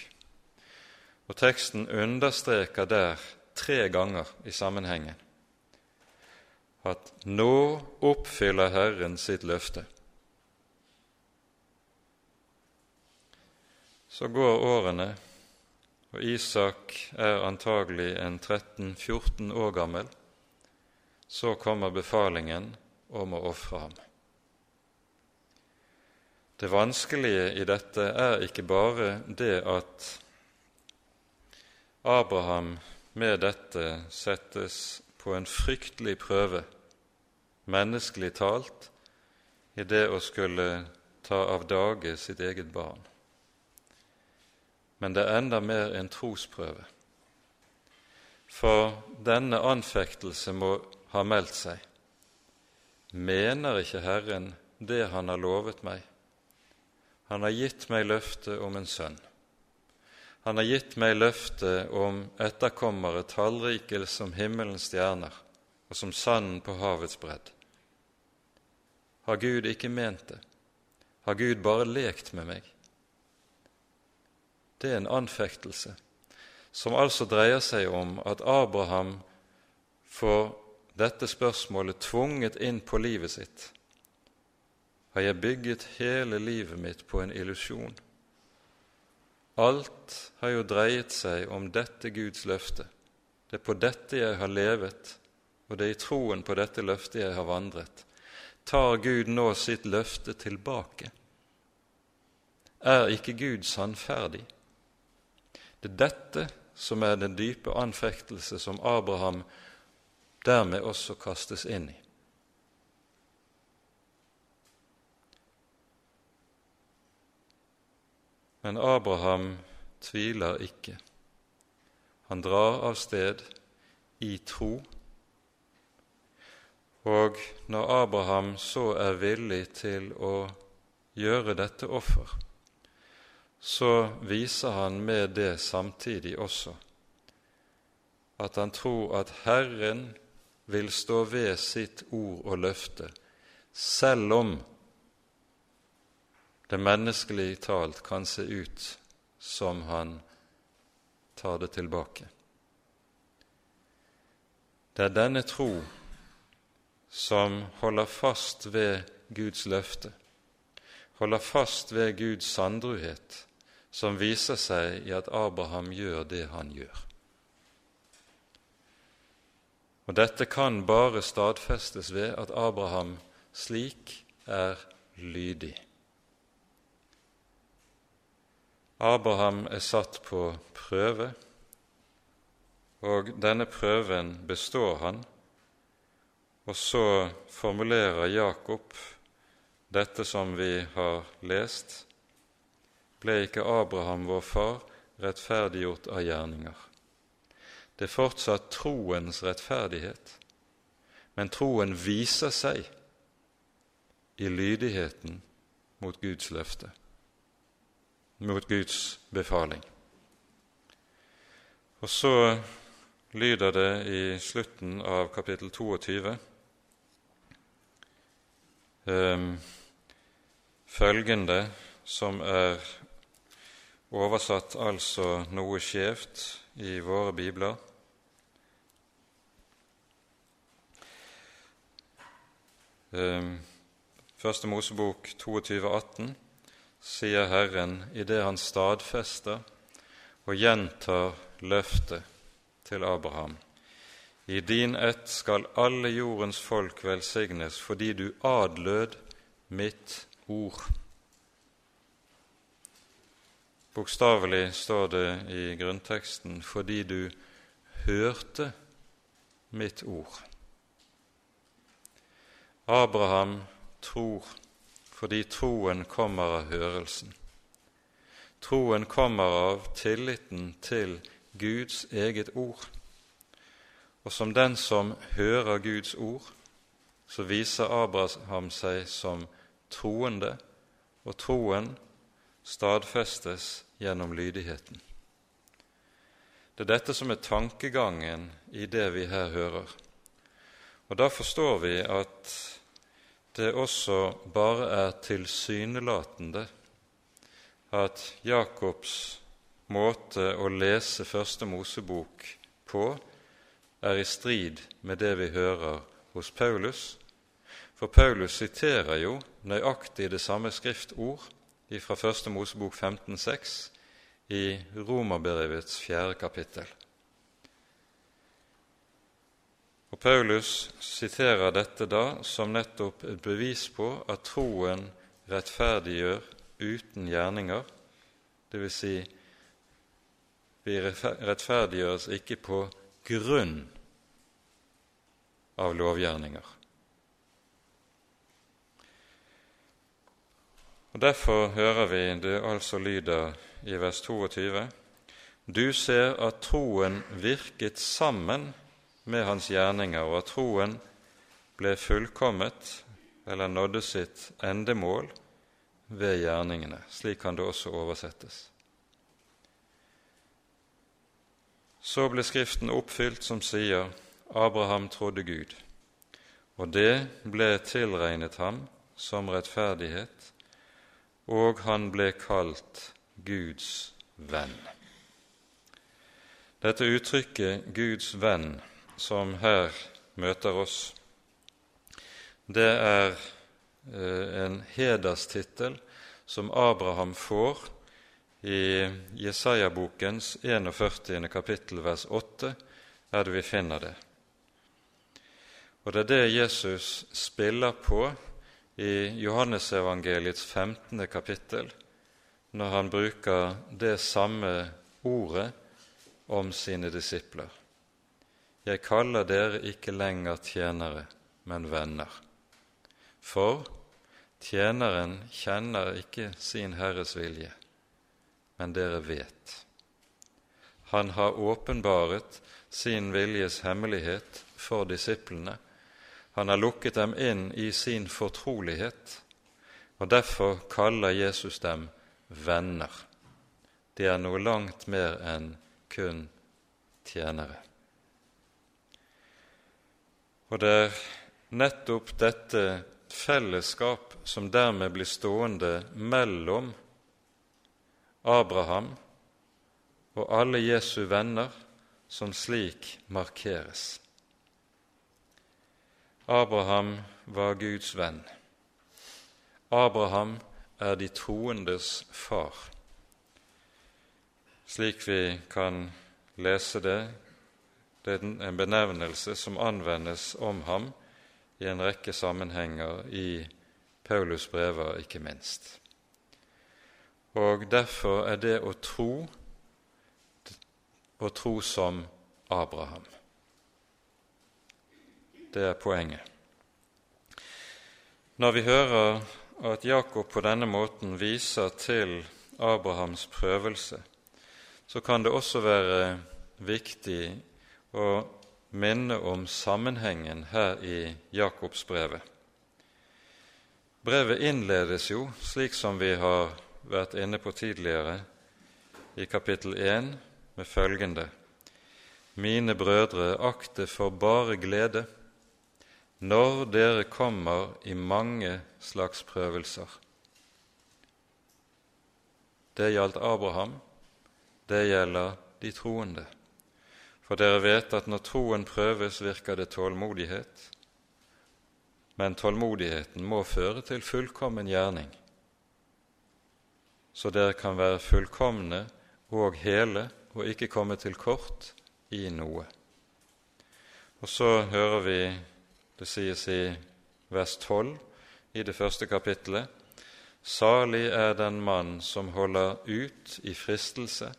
[SPEAKER 1] Og Teksten understreker der tre ganger i sammenhengen at nå oppfyller Herren sitt løfte. Så går årene, og Isak er antagelig en 13-14 år gammel. Så kommer befalingen om å ofre ham. Det vanskelige i dette er ikke bare det at Abraham med dette settes på en fryktelig prøve, menneskelig talt, i det å skulle ta av dage sitt eget barn men det er enda mer en trosprøve. For denne anfektelse må ha meldt seg. Mener ikke Herren det Han har lovet meg? Han har gitt meg løftet om en sønn. Han har gitt meg løftet om etterkommere tallrike som himmelens stjerner og som sanden på havets bredd. Har Gud ikke ment det? Har Gud bare lekt med meg? det er en anfektelse, som altså dreier seg om at Abraham får dette spørsmålet tvunget inn på livet sitt. Har jeg bygget hele livet mitt på en illusjon? Alt har jo dreiet seg om dette Guds løfte. Det er på dette jeg har levet, og det er i troen på dette løftet jeg har vandret. Tar Gud nå sitt løfte tilbake? Er ikke Gud sannferdig? Det er dette som er den dype anfektelse som Abraham dermed også kastes inn i. Men Abraham tviler ikke. Han drar av sted i tro. Og når Abraham så er villig til å gjøre dette offer, så viser han med det samtidig også at han tror at Herren vil stå ved sitt ord og løfte, selv om det menneskelig talt kan se ut som han tar det tilbake. Det er denne tro som holder fast ved Guds løfte, holder fast ved Guds sandruhet, som viser seg i at Abraham gjør det han gjør. Og Dette kan bare stadfestes ved at Abraham slik er lydig. Abraham er satt på prøve, og denne prøven består han. Og så formulerer Jakob dette som vi har lest, ble ikke Abraham, vår far, rettferdiggjort av gjerninger. Det er fortsatt troens rettferdighet, men troen viser seg i lydigheten mot Guds løfte, mot Guds befaling. Og så lyder det i slutten av kapittel 22 um, følgende som er oversatt altså noe skjevt i våre bibler. Um, Første Mosebok 22, 18, sier Herren idet han stadfester og gjentar løftet til Abraham. I din ett skal alle jordens folk velsignes fordi du adlød mitt ord. Bokstavelig står det i grunnteksten 'fordi du hørte mitt ord'. Abraham tror fordi troen kommer av hørelsen. Troen kommer av tilliten til Guds eget ord. Og som den som hører Guds ord, så viser Abraham seg som troende, og troen stadfestes gjennom lydigheten. Det er dette som er tankegangen i det vi her hører. Og da forstår vi at det også bare er tilsynelatende at Jakobs måte å lese Første Mosebok på er i strid med det vi hører hos Paulus. For Paulus siterer jo nøyaktig det samme skriftord fra Første Mosebok 15,6 i Romerbrevets fjerde kapittel. Og Paulus siterer dette da som nettopp et bevis på at troen rettferdiggjør uten gjerninger, dvs. Si, vi rettferdiggjøres ikke på grunn av lovgjerninger. Og Derfor hører vi det altså lyder i vers 22.: Du ser at troen virket sammen med hans gjerninger, og at troen ble fullkommet eller nådde sitt endemål ved gjerningene. Slik kan det også oversettes. Så ble Skriften oppfylt som sier Abraham trodde Gud, og det ble tilregnet ham som rettferdighet, og han ble kalt Guds venn. Dette uttrykket 'Guds venn' som her møter oss, det er eh, en hederstittel som Abraham får i Jesaja-bokens 41. kapittel, vers 8, er det vi finner det. Og det er det Jesus spiller på i Johannesevangeliets 15. kapittel, når han bruker det samme ordet om sine disipler. Jeg kaller dere ikke lenger tjenere, men venner. For tjeneren kjenner ikke sin Herres vilje, men dere vet. Han har åpenbaret sin viljes hemmelighet for disiplene. Han har lukket dem inn i sin fortrolighet, og derfor kaller Jesus dem venner. De er noe langt mer enn kun tjenere. Og det er nettopp dette fellesskap som dermed blir stående mellom Abraham og alle Jesu venner, som slik markeres. Abraham var Guds venn. Abraham er de troendes far, slik vi kan lese det det er en benevnelse som anvendes om ham i en rekke sammenhenger i Paulus' brever, ikke minst. Og derfor er det å tro å tro som Abraham. Det er poenget. Når vi hører at Jakob på denne måten viser til Abrahams prøvelse, så kan det også være viktig å minne om sammenhengen her i Jakobsbrevet. Brevet innledes jo, slik som vi har vært inne på tidligere, i kapittel 1 med følgende Mine brødre, akte for bare glede når dere kommer i mange slags prøvelser. Det gjaldt Abraham, det gjelder de troende. For dere vet at når troen prøves, virker det tålmodighet. men tålmodigheten må føre til fullkommen gjerning, så dere kan være fullkomne og hele og ikke komme til kort i noe. Og så hører vi det sies i vers 12 i det første kapittelet Salig er den mann som holder ut i fristelse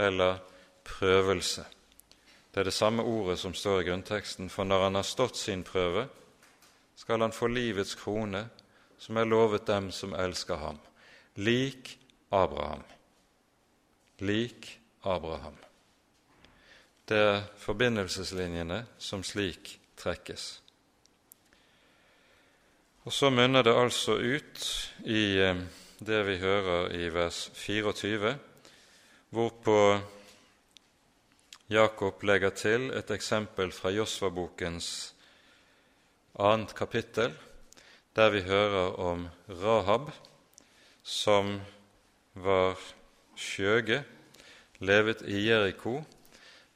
[SPEAKER 1] eller prøvelse. Det er det samme ordet som står i grunnteksten, for når han har stått sin prøve, skal han få livets krone, som er lovet dem som elsker ham, lik Abraham. Lik Abraham. Det er forbindelseslinjene som slik trekkes. Og så munner det altså ut i eh, det vi hører i vers 24, hvorpå Jakob legger til et eksempel fra Josva-bokens annet kapittel, der vi hører om Rahab, som var skjøge, levet i Jeriko,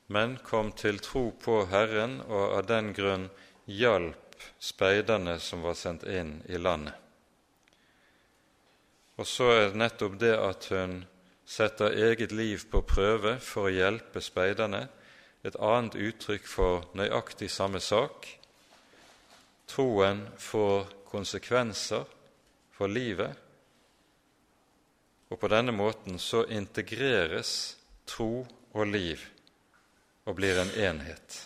[SPEAKER 1] men kom til tro på Herren og av den grunn hjalp speiderne som var sendt inn i landet. Og så er det nettopp det at hun setter eget liv på prøve for å hjelpe speiderne, et annet uttrykk for nøyaktig samme sak. Troen får konsekvenser for livet, og på denne måten så integreres tro og liv og blir en enhet.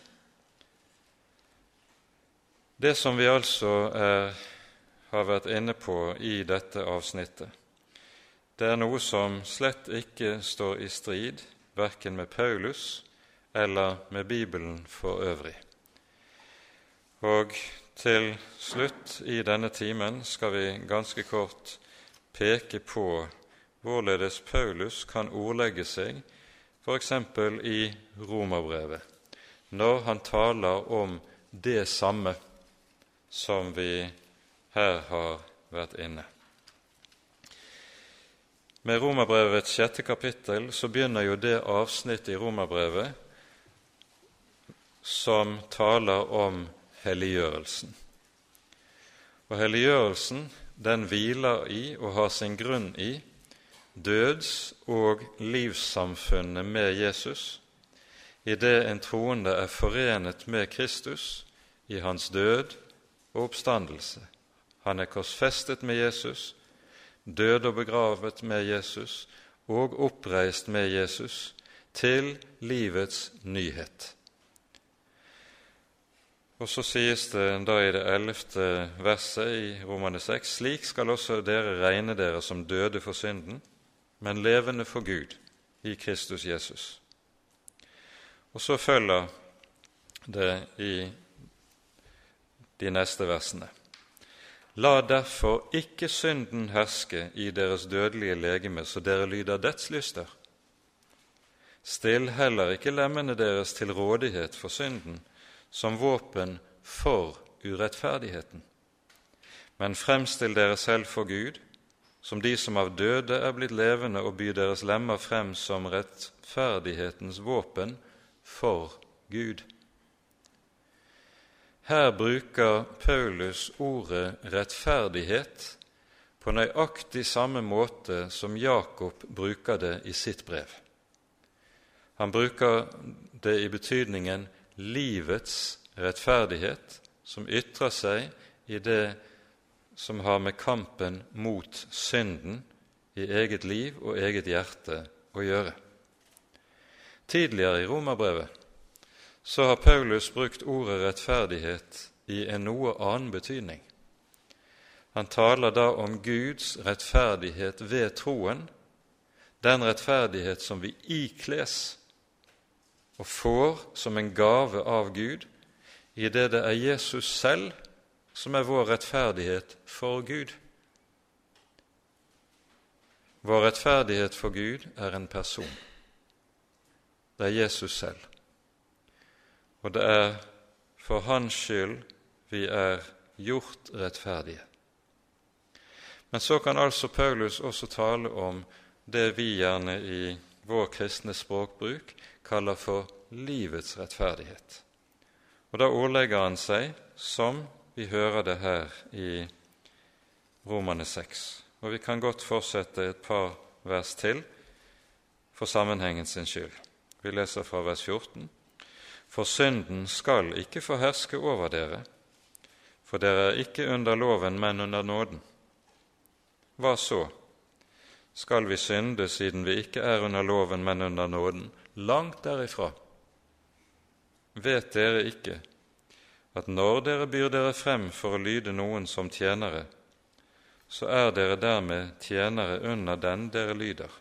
[SPEAKER 1] Det som vi altså er, har vært inne på i dette avsnittet, det er noe som slett ikke står i strid verken med Paulus eller med Bibelen for øvrig. Og til slutt i denne timen skal vi ganske kort peke på hvorledes Paulus kan ordlegge seg f.eks. i Romerbrevet, når han taler om det samme som vi her har vært inne. Med Romerbrevets sjette kapittel så begynner jo det avsnittet i Romerbrevet som taler om helliggjørelsen. Og helliggjørelsen den hviler i og har sin grunn i døds- og livssamfunnet med Jesus, i det en troende er forenet med Kristus i hans død og oppstandelse. Han er korsfestet med Jesus, død og begravet med Jesus og oppreist med Jesus til livets nyhet. Og så sies det da i det ellevte verset i Romane 6.: Slik skal også dere regne dere som døde for synden, men levende for Gud i Kristus Jesus. Og så følger det i de neste versene. La derfor ikke synden herske i deres dødelige legeme, så dere lyder dets lyster. Still heller ikke lemmene deres til rådighet for synden, som våpen for urettferdigheten. Men fremstill dere selv for Gud, som de som av døde er blitt levende, og by deres lemmer frem som rettferdighetens våpen for Gud. Her bruker Paulus ordet rettferdighet på nøyaktig samme måte som Jakob bruker det i sitt brev. Han bruker det i betydningen livets rettferdighet, som ytrer seg i det som har med kampen mot synden i eget liv og eget hjerte å gjøre. Tidligere i Romerbrevet så har Paulus brukt ordet rettferdighet i en noe annen betydning. Han taler da om Guds rettferdighet ved troen, den rettferdighet som vi ikles og får som en gave av Gud, i det det er Jesus selv som er vår rettferdighet for Gud. Vår rettferdighet for Gud er en person. Det er Jesus selv og det er for Hans skyld vi er gjort rettferdige. Men så kan altså Paulus også tale om det vi gjerne i vår kristne språkbruk kaller for livets rettferdighet. Og da ordlegger han seg som vi hører det her i Romane 6. Og vi kan godt fortsette et par vers til for sammenhengen sin skyld. Vi leser fra vers 14. For synden skal ikke få herske over dere, for dere er ikke under loven, men under nåden. Hva så? Skal vi synde siden vi ikke er under loven, men under nåden? Langt derifra. Vet dere ikke at når dere byr dere frem for å lyde noen som tjenere, så er dere dermed tjenere under den dere lyder.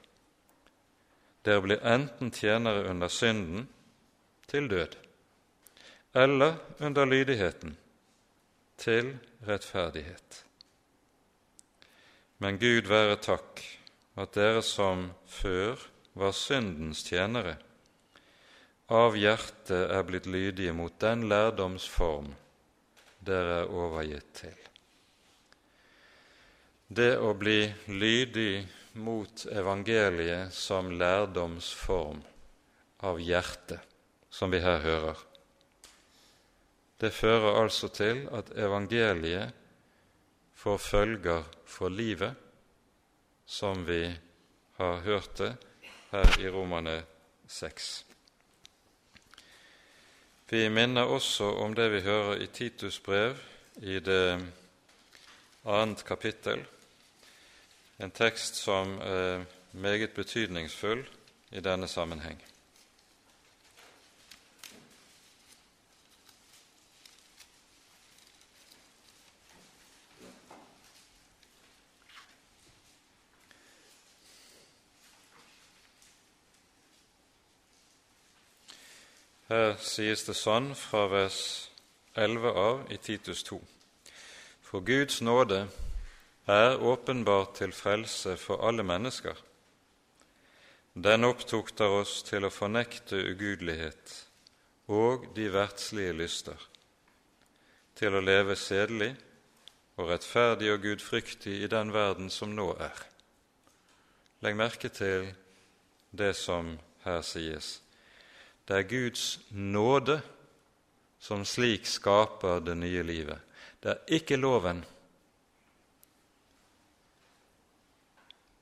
[SPEAKER 1] Dere blir enten tjenere under synden til død, eller under lydigheten til rettferdighet. Men Gud være takk at dere som før var syndens tjenere, av hjertet er blitt lydige mot den lærdomsform dere er overgitt til. Det å bli lydig mot evangeliet som lærdomsform av hjertet, som vi her hører, det fører altså til at evangeliet får følger for livet, som vi har hørt det her i Romane 6. Vi minner også om det vi hører i Titus brev i det annet kapittel, en tekst som er meget betydningsfull i denne sammenheng. Her sies det sånn fra vers 11 av i Titus 2. For Guds nåde er åpenbart til frelse for alle mennesker. Den opptukter oss til å fornekte ugudelighet og de verdslige lyster, til å leve sedelig og rettferdig og gudfryktig i den verden som nå er. Legg merke til det som her sies. Det er Guds nåde som slik skaper det nye livet. Det er ikke loven.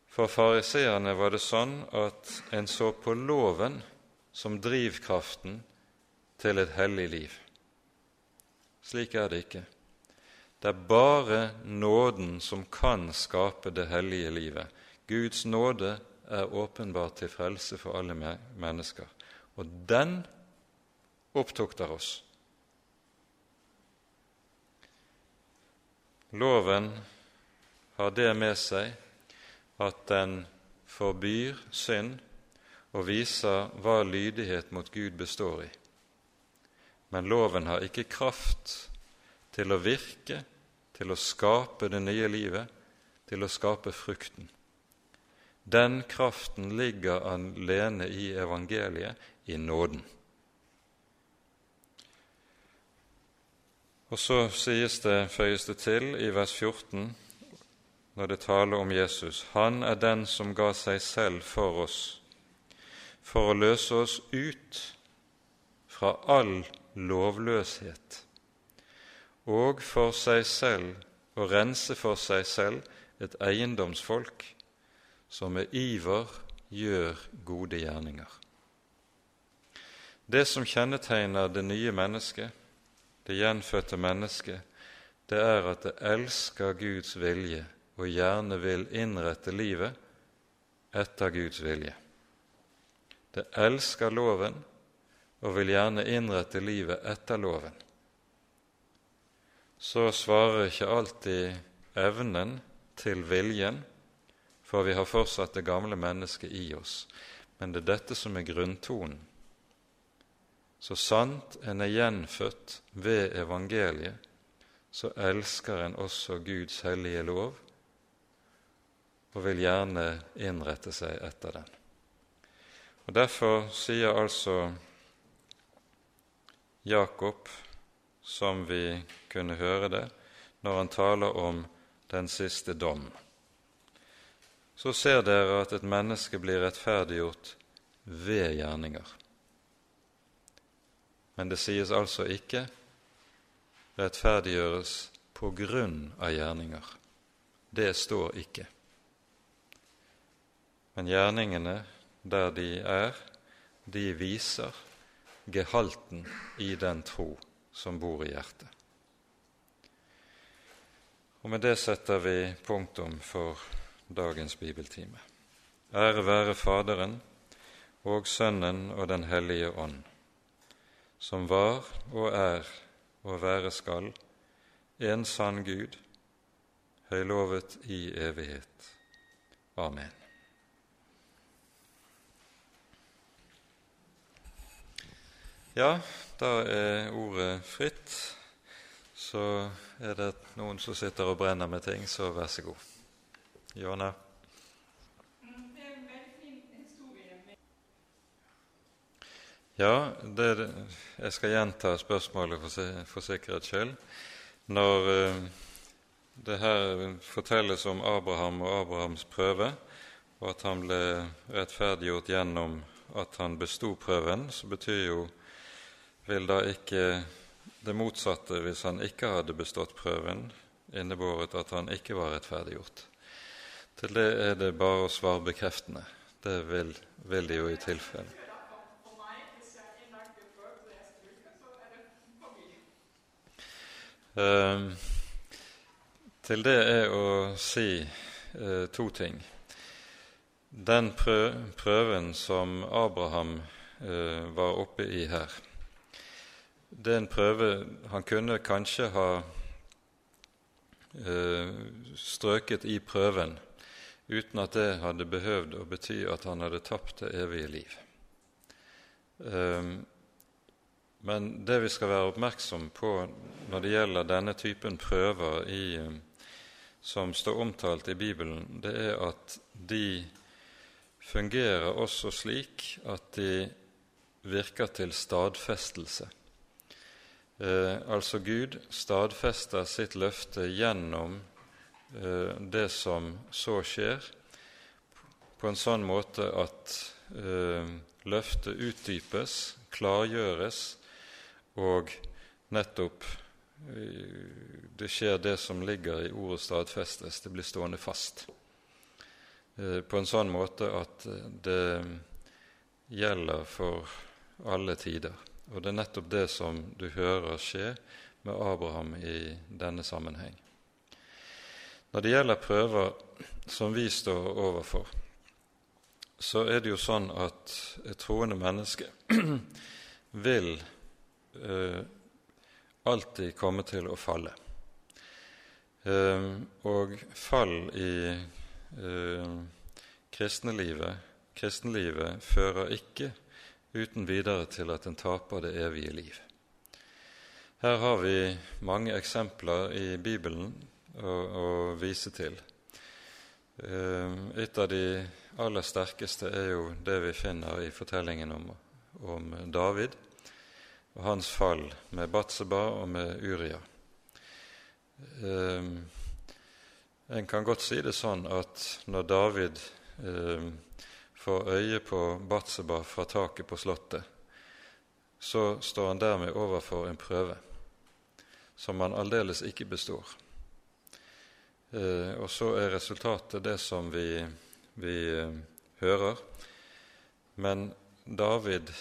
[SPEAKER 1] For fariseerne var det sånn at en så på loven som drivkraften til et hellig liv. Slik er det ikke. Det er bare nåden som kan skape det hellige livet. Guds nåde er åpenbart til frelse for alle mennesker og den opptukter oss. Loven har det med seg at den forbyr synd og viser hva lydighet mot Gud består i. Men loven har ikke kraft til å virke, til å skape det nye livet, til å skape frukten. Den kraften ligger alene i evangeliet, i nåden. Og så sies det, føyes det til i vers 14, når det taler om Jesus, han er den som ga seg selv for oss, for å løse oss ut fra all lovløshet, og for seg selv å rense for seg selv et eiendomsfolk som med iver gjør gode gjerninger. Det som kjennetegner det nye mennesket, det gjenfødte mennesket, det er at det elsker Guds vilje og gjerne vil innrette livet etter Guds vilje. Det elsker loven og vil gjerne innrette livet etter loven. Så svarer ikke alltid evnen til viljen, for vi har fortsatt det gamle mennesket i oss. Men det er dette som er grunntonen så sant en er gjenfødt ved evangeliet, så elsker en også Guds hellige lov og vil gjerne innrette seg etter den. Og Derfor sier altså Jakob, som vi kunne høre det, når han taler om den siste dom. Så ser dere at et menneske blir rettferdiggjort ved gjerninger. Men det sies altså ikke rettferdiggjøres på grunn av gjerninger. Det står ikke. Men gjerningene der de er, de viser gehalten i den tro som bor i hjertet. Og Med det setter vi punktum for dagens bibeltime. Ære være Faderen og Sønnen og Den hellige ånd, som var og er og være skal, en sann Gud, høylovet i evighet. Amen. Ja, da er ordet fritt. Så er det noen som sitter og brenner med ting, så vær så god. Jonna? Ja, det, jeg skal gjenta spørsmålet for, for sikkerhets skyld. Når uh, det her fortelles om Abraham og Abrahams prøve, og at han ble rettferdiggjort gjennom at han besto prøven, så betyr jo vil da ikke det motsatte, hvis han ikke hadde bestått prøven, innebåret at han ikke var rettferdiggjort. Til det er det bare å svare bekreftende. Det vil, vil de jo i tilfelle. Til det er å si eh, to ting. Den prøven som Abraham eh, var oppe i her, det er en prøve Han kunne kanskje ha strøket i prøven uten at det hadde behøvd å bety at han hadde tapt det evige liv. Men det vi skal være oppmerksom på når det gjelder denne typen prøver i, eh, som står omtalt i Bibelen, det er at de fungerer også slik at de virker til stadfestelse. Eh, altså Gud stadfester sitt løfte gjennom eh, det som så skjer, på en sånn måte at eh, løftet utdypes, klargjøres og nettopp eh, det skjer det som ligger i ordet stadfestes, det blir stående fast. Eh, på en sånn måte at det gjelder for alle tider. Og det er nettopp det som du hører skje med Abraham i denne sammenheng. Når det gjelder prøver som vi står overfor, så er det jo sånn at et troende menneske vil eh, alltid komme til å falle. Eh, og fall i eh, kristenlivet, kristenlivet fører ikke uten videre til at en taper det evige liv. Her har vi mange eksempler i Bibelen å, å vise til. Eh, et av de aller sterkeste er jo det vi finner i fortellingen om, om David og hans fall med Batseba og med Uria. Eh, en kan godt si det sånn at når David eh, får øye på Batseba fra taket på slottet, så står han dermed overfor en prøve som han aldeles ikke består. Eh, og så er resultatet det som vi, vi eh, hører. Men David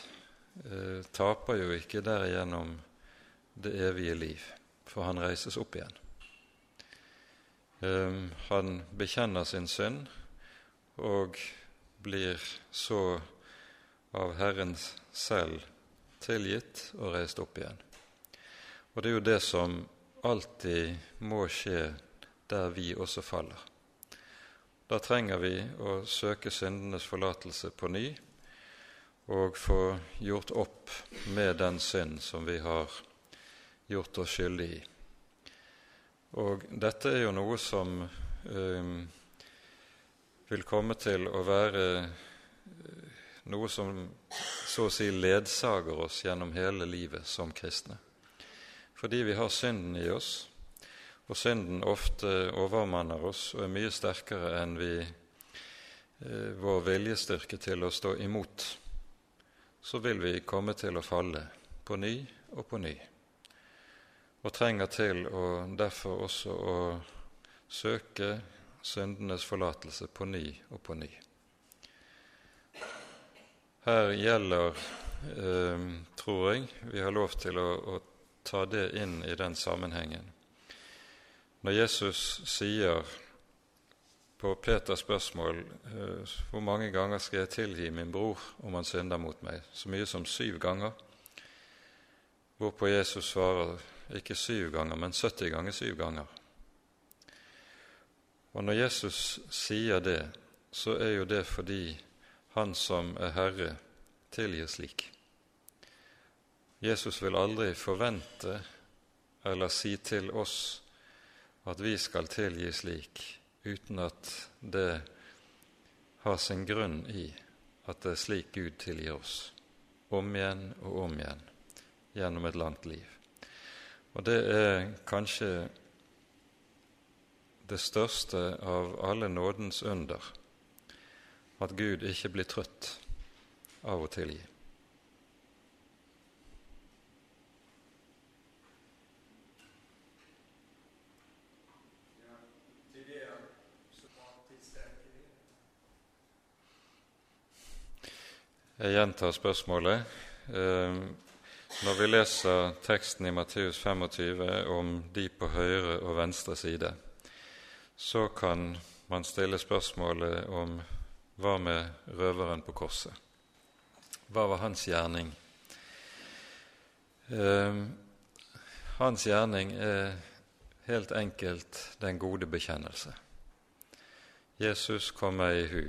[SPEAKER 1] eh, taper jo ikke derigjennom det evige liv, for han reises opp igjen. Eh, han bekjenner sin synd og blir så av Herren selv tilgitt og reist opp igjen. Og det er jo det som alltid må skje der vi også faller. Da trenger vi å søke syndenes forlatelse på ny og få gjort opp med den synd som vi har gjort oss skyldig i. Og dette er jo noe som um, vil komme til å være uh, noe som så å si ledsager oss gjennom hele livet som kristne. Fordi vi har synden i oss, og synden ofte overmanner oss og er mye sterkere enn vi, uh, vår viljestyrke til å stå imot så vil vi komme til å falle på ny og på ny. og trenger til å derfor også å søke syndenes forlatelse på ny og på ny. Her gjelder, eh, tror jeg, vi har lov til å, å ta det inn i den sammenhengen. Når Jesus sier på Peters spørsmål eh, hvor mange ganger skal jeg tilgi min bror om han synder mot meg, så mye som syv ganger, hvorpå Jesus svarer ikke syv ganger, men 70 ganger syv ganger. Og når Jesus sier det, så er jo det fordi Han som er Herre, tilgir slik. Jesus vil aldri forvente eller si til oss at vi skal tilgi slik, uten at det har sin grunn i at det er slik Gud tilgir oss, om igjen og om igjen, gjennom et langt liv. Og det er kanskje det største av alle nådens under, at Gud ikke blir trøtt av å tilgi. Jeg gjentar spørsmålet. Eh, når vi leser teksten i Matteus 25 om de på høyre og venstre side, så kan man stille spørsmålet om hva med røveren på korset? Hva var hans gjerning? Eh, hans gjerning er helt enkelt den gode bekjennelse. Jesus kommer i hu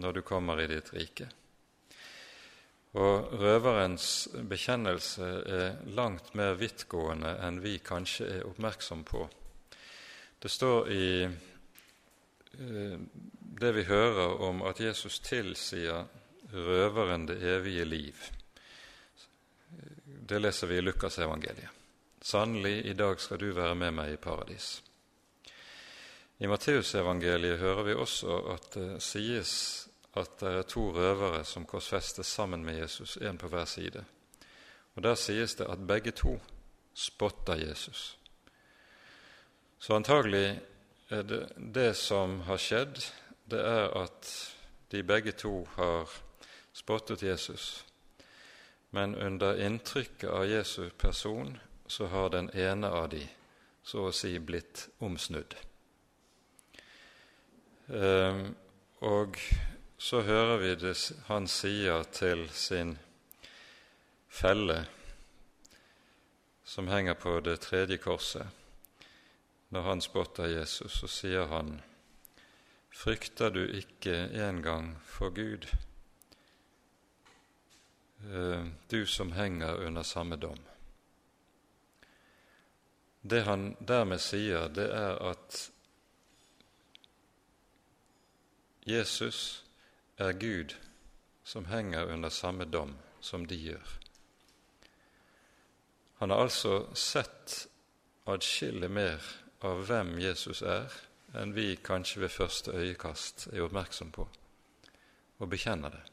[SPEAKER 1] når du kommer i ditt rike. Og røverens bekjennelse er langt mer vidtgående enn vi kanskje er oppmerksom på. Det står i eh, det vi hører om at Jesus tilsier røveren det evige liv. Det leser vi i Lukasevangeliet. Sannelig, i dag skal du være med meg i paradis. I Matteusevangeliet hører vi også at det sies at det er to røvere som korsfestes sammen med Jesus, én på hver side. Og Der sies det at begge to spotter Jesus. Så antagelig er det det som har skjedd, det er at de begge to har spottet Jesus. Men under inntrykket av Jesu person så har den ene av de så å si blitt omsnudd. Um, og så hører vi det han sier til sin felle, som henger på det tredje korset. Når han spotter Jesus, så sier han, Frykter du ikke engang for Gud, eh, du som henger under samme dom? Det han dermed sier, det er at Jesus er Gud som henger under samme dom som de gjør. Han har altså sett adskillig mer av hvem Jesus er, enn vi kanskje ved første øyekast er oppmerksom på, og bekjenner det.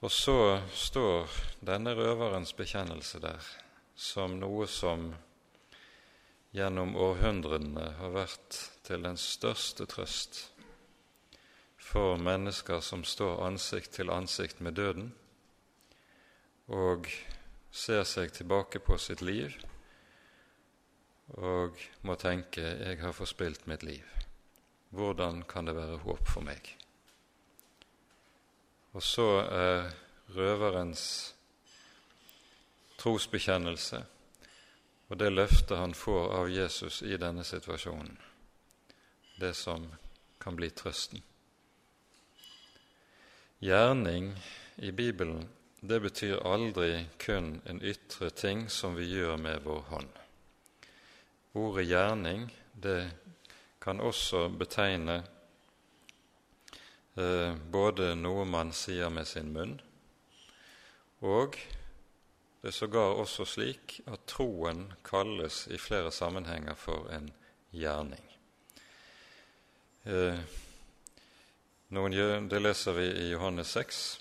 [SPEAKER 1] Og så står denne røverens bekjennelse der som noe som gjennom århundrene har vært til den største trøst for mennesker som står ansikt til ansikt med døden og ser seg tilbake på sitt liv og må tenke 'Jeg har forspilt mitt liv. Hvordan kan det være håp for meg?' Og så er røverens trosbekjennelse og det løftet han får av Jesus i denne situasjonen, det som kan bli trøsten. Gjerning i Bibelen det betyr aldri kun en ytre ting som vi gjør med vår hånd. Ordet gjerning det kan også betegne eh, både noe man sier med sin munn, og det er sågar også slik at troen kalles i flere sammenhenger for en gjerning. Eh, noen, det leser vi i Johannes 6.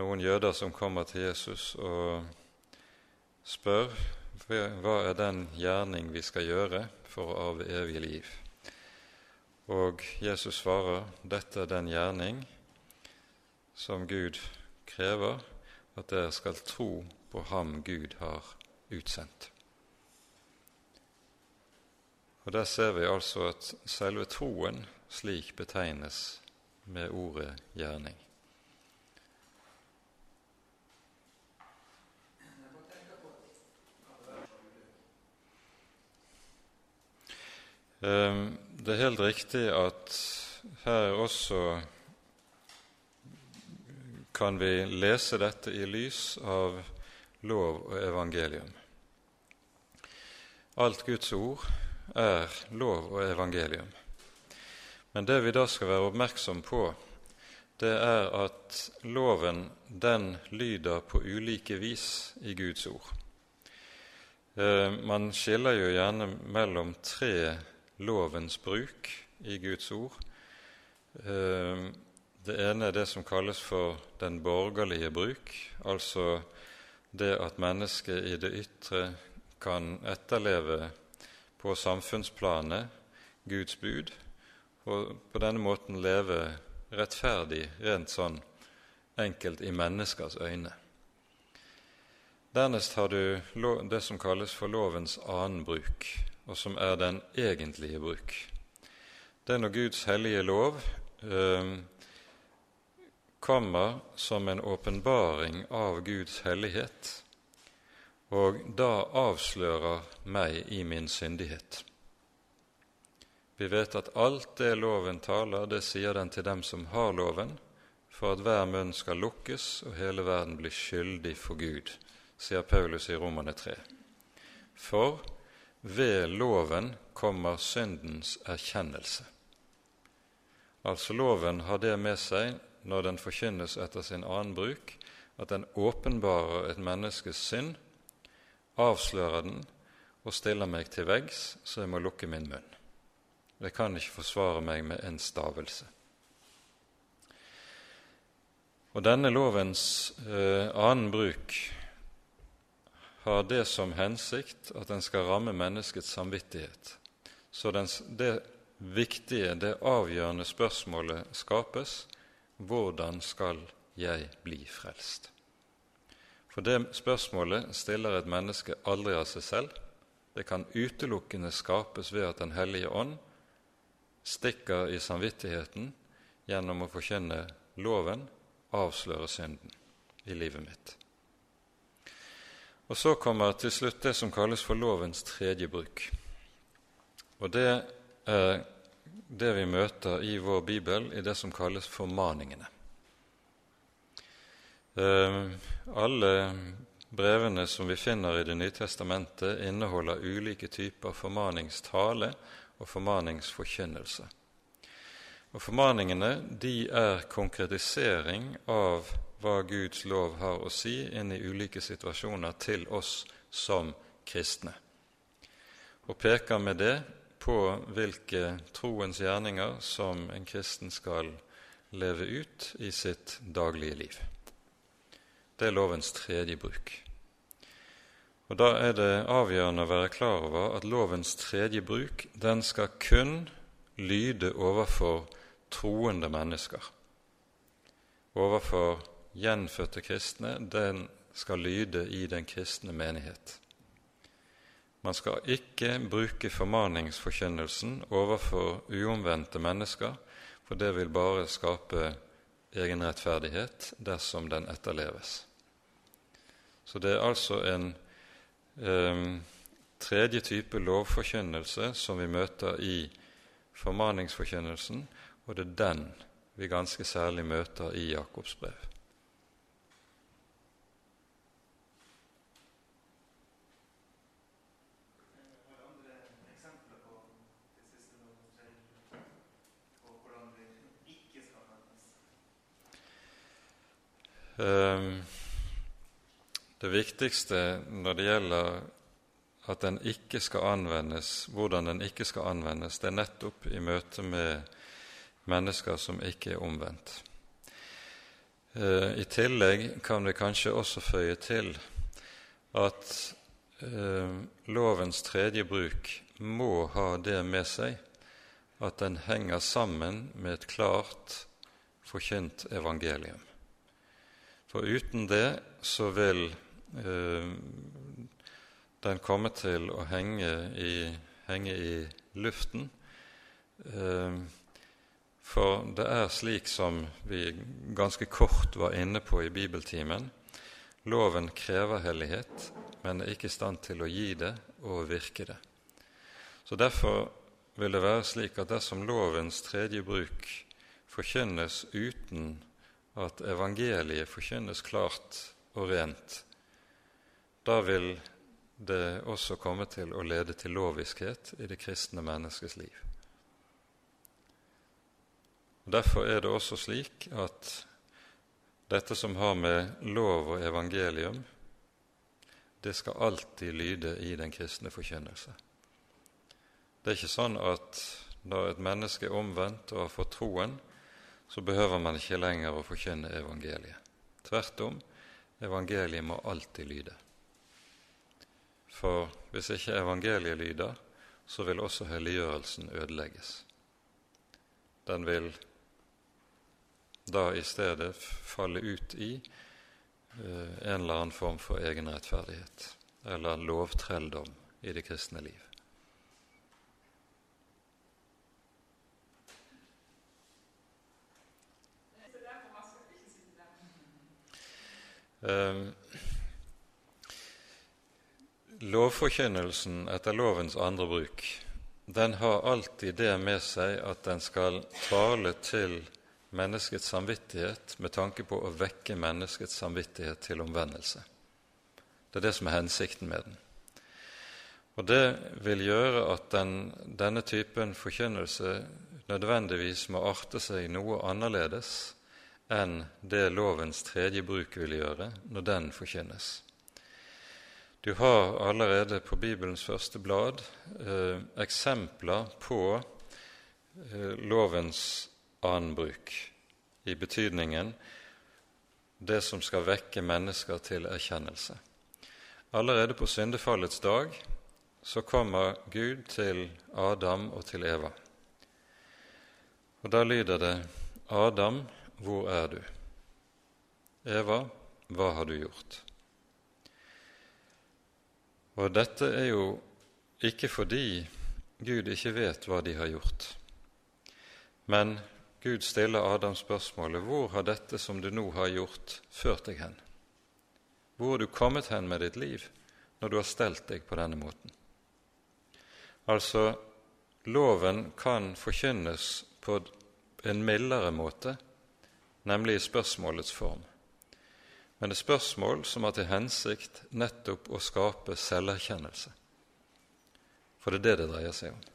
[SPEAKER 1] Noen jøder som kommer til Jesus og spør hva er den gjerning vi skal gjøre for å arve evig liv? Og Jesus svarer dette er den gjerning som Gud krever, at dere skal tro på ham Gud har utsendt. Og Der ser vi altså at selve troen slik betegnes med ordet gjerning. Ehm, det er helt riktig at her også kan vi lese dette i lys av lov og evangelium. Alt Guds ord er lov og evangelium. Men det vi da skal være oppmerksom på, det er at loven den lyder på ulike vis i Guds ord. Eh, man skiller jo gjerne mellom tre lovens bruk i Guds ord. Eh, det ene er det som kalles for den borgerlige bruk, altså det at mennesket i det ytre kan etterleve på samfunnsplanet Guds bud, og på denne måten leve rettferdig, rent sånn enkelt i menneskers øyne. Dernest har du det som kalles for lovens annen bruk, og som er den egentlige bruk. Det er når Guds hellige lov eh, kommer som en åpenbaring av Guds hellighet, og da avslører meg i min syndighet. Vi vet at alt det loven taler, det sier den til dem som har loven, for at hver munn skal lukkes og hele verden blir skyldig for Gud, sier Paulus i Romane 3. For ved loven kommer syndens erkjennelse. Altså loven har det med seg når den forkynnes etter sin annen bruk, at den åpenbarer et menneskes synd, avslører den og stiller meg til veggs, så jeg må lukke min munn. Jeg kan ikke forsvare meg med en stavelse. Og denne lovens eh, annen bruk har det som hensikt at den skal ramme menneskets samvittighet. Så den, det viktige, det avgjørende spørsmålet skapes hvordan skal jeg bli frelst? For det spørsmålet stiller et menneske aldri av seg selv. Det kan utelukkende skapes ved at Den hellige ånd stikker i samvittigheten gjennom å forkynne loven, avsløre synden i livet mitt. Og Så kommer til slutt det som kalles for lovens tredje bruk. Og Det er det vi møter i vår bibel i det som kalles formaningene. Eh, alle brevene som vi finner i Det nye testamentet, inneholder ulike typer formaningstale og formaningsforkynnelse. Og Formaningene de er konkretisering av hva Guds lov har å si inn i ulike situasjoner til oss som kristne, og peker med det på hvilke troens gjerninger som en kristen skal leve ut i sitt daglige liv. Det er lovens tredje bruk. Og Da er det avgjørende å være klar over at lovens tredje bruk den skal kun lyde overfor troende mennesker. Overfor gjenfødte kristne, den skal lyde i den kristne menighet. Man skal ikke bruke formaningsforkynnelsen overfor uomvendte mennesker, for det vil bare skape egenrettferdighet dersom den etterleves. Så det er altså en eh, tredje type lovforkynnelse som vi møter i formaningsforkynnelsen, og det er den vi ganske særlig møter i Jakobs brev. Ehm, det viktigste når det gjelder at den ikke skal anvendes, hvordan den ikke skal anvendes, det er nettopp i møte med mennesker som ikke er omvendt. Eh, I tillegg kan vi kanskje også føye til at eh, lovens tredje bruk må ha det med seg at den henger sammen med et klart forkynt evangelium. For uten det så vil den kommer til å henge i, henge i luften. Eh, for det er slik som vi ganske kort var inne på i bibeltimen. Loven krever hellighet, men er ikke i stand til å gi det og virke det. Så Derfor vil det være slik at dersom lovens tredje bruk forkynnes uten at evangeliet forkynnes klart og rent, da vil det også komme til å lede til loviskhet i det kristne menneskes liv. Derfor er det også slik at dette som har med lov og evangelium, det skal alltid lyde i den kristne forkynnelse. Det er ikke sånn at når et menneske er omvendt og har fått troen, så behøver man ikke lenger å forkynne evangeliet. Tvert om, evangeliet må alltid lyde. For hvis ikke evangeliet lyder, så vil også helliggjørelsen ødelegges. Den vil da i stedet falle ut i eh, en eller annen form for egenrettferdighet eller lovtrelldom i det kristne liv. Eh, lovforkynnelsen etter lovens andre bruk den har alltid det med seg at den skal tale til menneskets samvittighet med tanke på å vekke menneskets samvittighet til omvendelse. Det er det som er hensikten med den. Og Det vil gjøre at den, denne typen forkynnelse nødvendigvis må arte seg noe annerledes enn det lovens tredje bruk vil gjøre når den forkynnes. Du har allerede på Bibelens første blad eh, eksempler på eh, lovens annen bruk, i betydningen det som skal vekke mennesker til erkjennelse. Allerede på syndefallets dag så kommer Gud til Adam og til Eva. Og Da lyder det Adam, hvor er du? Eva, hva har du gjort? Og dette er jo ikke fordi Gud ikke vet hva de har gjort, men Gud stiller Adam spørsmålet hvor har dette som du nå har gjort, ført deg hen? Hvor har du kommet hen med ditt liv når du har stelt deg på denne måten? Altså, loven kan forkynnes på en mildere måte nemlig i spørsmålets form. Men det er spørsmål som har til hensikt nettopp å skape selverkjennelse. For det er det det dreier seg om.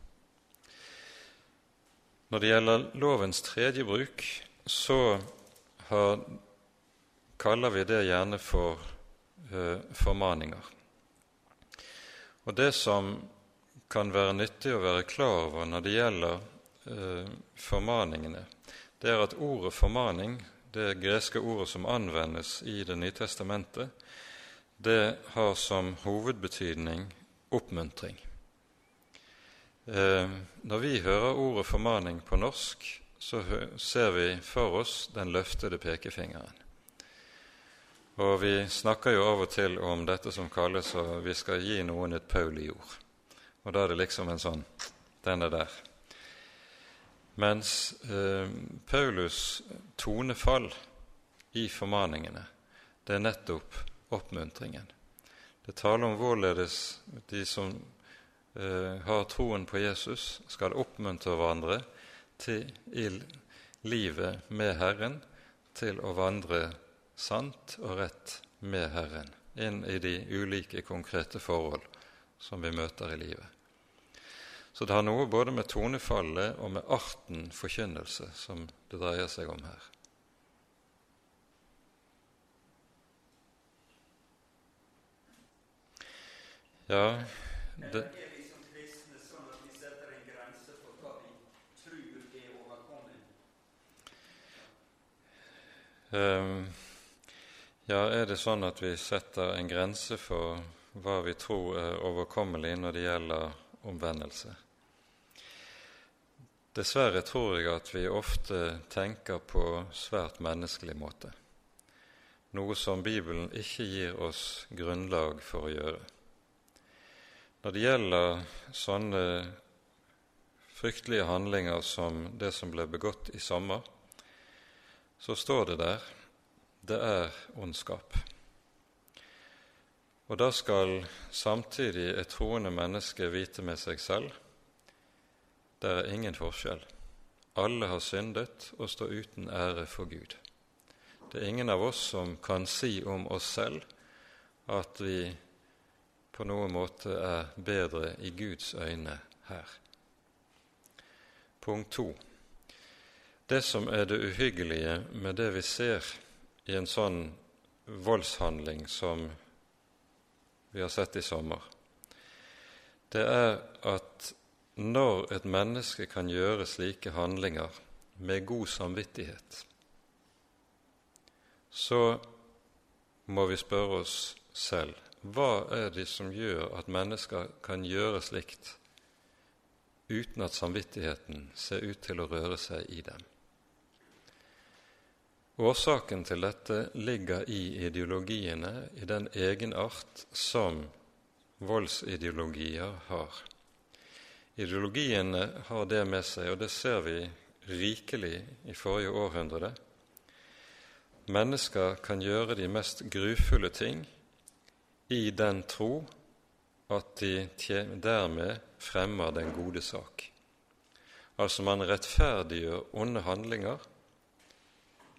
[SPEAKER 1] Når det gjelder lovens tredje bruk, så har, kaller vi det gjerne for uh, formaninger. Og det som kan være nyttig å være klar over når det gjelder uh, formaningene, det er at ordet formaning, det greske ordet som anvendes i Det nye testamentet, det har som hovedbetydning oppmuntring. Eh, når vi hører ordet formaning på norsk, så ser vi for oss den løftede pekefingeren. Og vi snakker jo av og til om dette som kalles at vi skal gi noen et paul i jord. Og da er det liksom en sånn Den er der. Mens eh, Paulus' tonefall i formaningene, det er nettopp oppmuntringen. Det taler om hvorledes de som eh, har troen på Jesus, skal oppmuntre hverandre til i livet med Herren, til å vandre sant og rett med Herren inn i de ulike konkrete forhold som vi møter i livet. Så det har noe både med tonefallet og med arten forkynnelse som det dreier seg om her. Ja, det ja, er det sånn at vi setter en grense for hva vi tror er overkommelig når det gjelder omvendelse. Dessverre tror jeg at vi ofte tenker på svært menneskelig måte, noe som Bibelen ikke gir oss grunnlag for å gjøre. Når det gjelder sånne fryktelige handlinger som det som ble begått i sommer, så står det der det er ondskap. Og da skal samtidig et troende menneske vite med seg selv det er ingen forskjell. Alle har syndet og står uten ære for Gud. Det er ingen av oss som kan si om oss selv at vi på noen måte er bedre i Guds øyne her. Punkt to. Det som er det uhyggelige med det vi ser i en sånn voldshandling som vi har sett i sommer, det er at når et menneske kan gjøre slike handlinger med god samvittighet, så må vi spørre oss selv hva er det som gjør at mennesker kan gjøre slikt uten at samvittigheten ser ut til å røre seg i dem? Årsaken til dette ligger i ideologiene, i den egenart som voldsideologier har. Ideologiene har det med seg, og det ser vi rikelig i forrige århundre. Mennesker kan gjøre de mest grufulle ting i den tro at de dermed fremmer den gode sak. Altså man rettferdiggjør onde handlinger.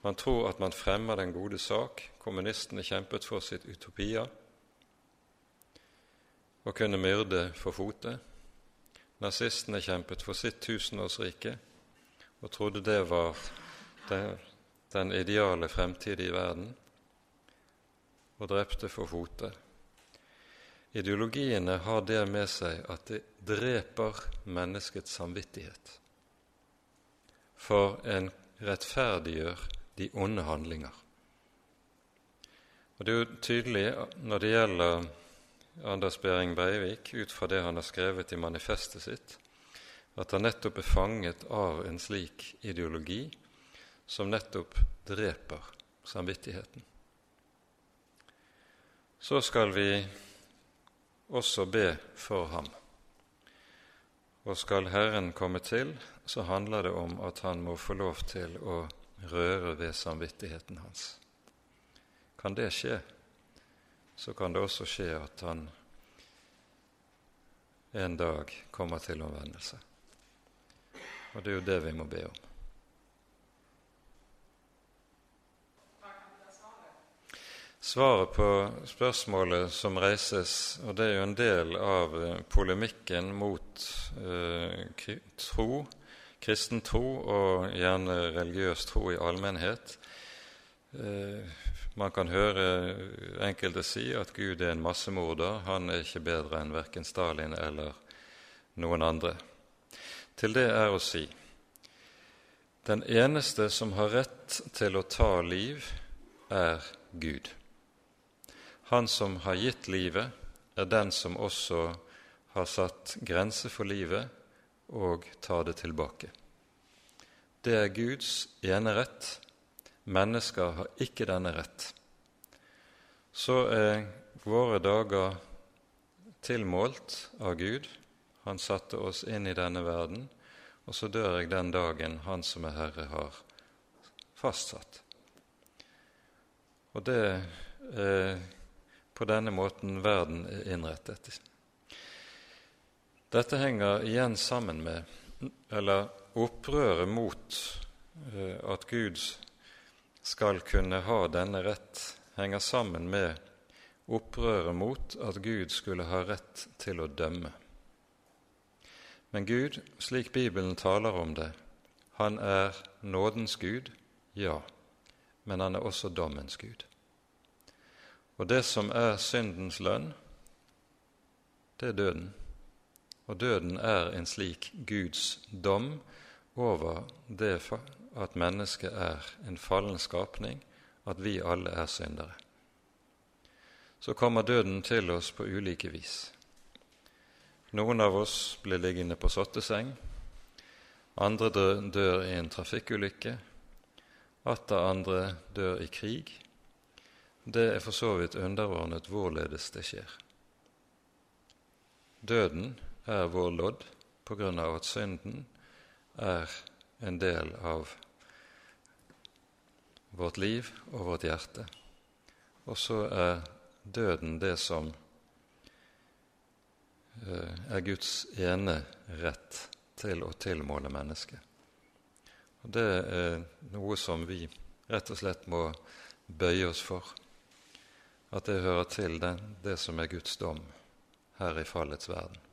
[SPEAKER 1] Man tror at man fremmer den gode sak. Kommunistene kjempet for sitt utopia og kunne myrde for fote. Nazistene kjempet for sitt tusenårsrike og trodde det var den ideale fremtid i verden, og drepte for fote. Ideologiene har det med seg at det dreper menneskets samvittighet, for en rettferdiggjør de onde handlinger. Og Det er jo tydelig når det gjelder Anders Behring Breivik ut fra det han har skrevet i manifestet sitt, at han nettopp er fanget av en slik ideologi som nettopp dreper samvittigheten. Så skal vi også be for ham. Og skal Herren komme til, så handler det om at han må få lov til å røre ved samvittigheten hans. Kan det skje? så kan det også skje at han en dag kommer til omvendelse. Og det er jo det vi må be om. Svaret på spørsmålet som reises, og det er jo en del av eh, polemikken mot eh, tro, kristen tro og gjerne religiøs tro i allmennhet, eh, man kan høre enkelte si at Gud er en massemorder, han er ikke bedre enn verken Stalin eller noen andre. Til det er å si den eneste som har rett til å ta liv, er Gud. Han som har gitt livet, er den som også har satt grense for livet og tar det tilbake. Det er Guds enerett Mennesker har ikke denne rett. Så er våre dager tilmålt av Gud. Han satte oss inn i denne verden, og så dør jeg den dagen Han som er Herre, har fastsatt. Og det er på denne måten verden er innrettet. Dette henger igjen sammen med, eller opprøret mot, eh, at Gud skal kunne ha denne rett, henger sammen med opprøret mot at Gud skulle ha rett til å dømme. Men Gud, slik Bibelen taler om det, han er nådens Gud, ja, men han er også dommens Gud. Og det som er syndens lønn, det er døden. Og døden er en slik Guds dom over det at mennesket er en fallen skapning, at vi alle er syndere. så kommer døden til oss på ulike vis. Noen av oss blir liggende på sotteseng, andre dør i en trafikkulykke, atter andre dør i krig. Det er for så vidt underordnet hvorledes det skjer. Døden er vår lodd på grunn av at synden er en del av vårt liv og vårt hjerte. Og så er døden det som eh, er Guds ene rett til å tilmåle mennesket. Og Det er noe som vi rett og slett må bøye oss for. At det hører til det, det som er Guds dom her i fallets verden.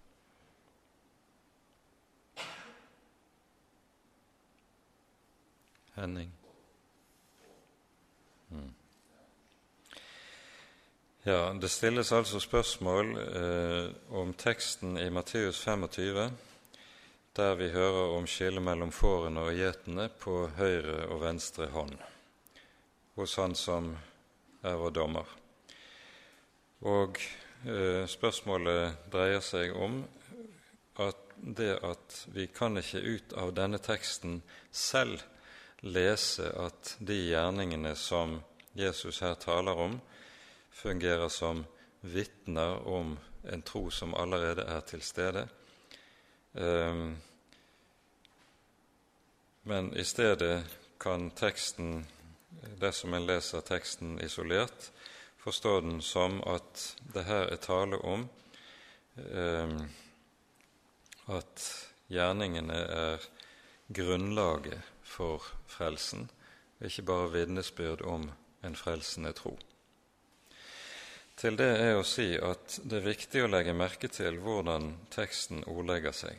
[SPEAKER 1] Henning. Mm. Ja, Det stilles altså spørsmål eh, om teksten i Matteus 25, der vi hører om skillet mellom fårene og gjetene på høyre og venstre hånd hos Han som er vår dommer. Og eh, spørsmålet dreier seg om at det at vi kan ikke ut av denne teksten selv lese at de gjerningene som Jesus her taler om, fungerer som vitner om en tro som allerede er til stede. Ehm, men i stedet kan teksten, dersom en leser teksten isolert, forstå den som at det her er tale om ehm, at gjerningene er grunnlaget for frelsen, ikke bare vitnesbyrd om en frelsende tro. Til det er å si at det er viktig å legge merke til hvordan teksten ordlegger seg.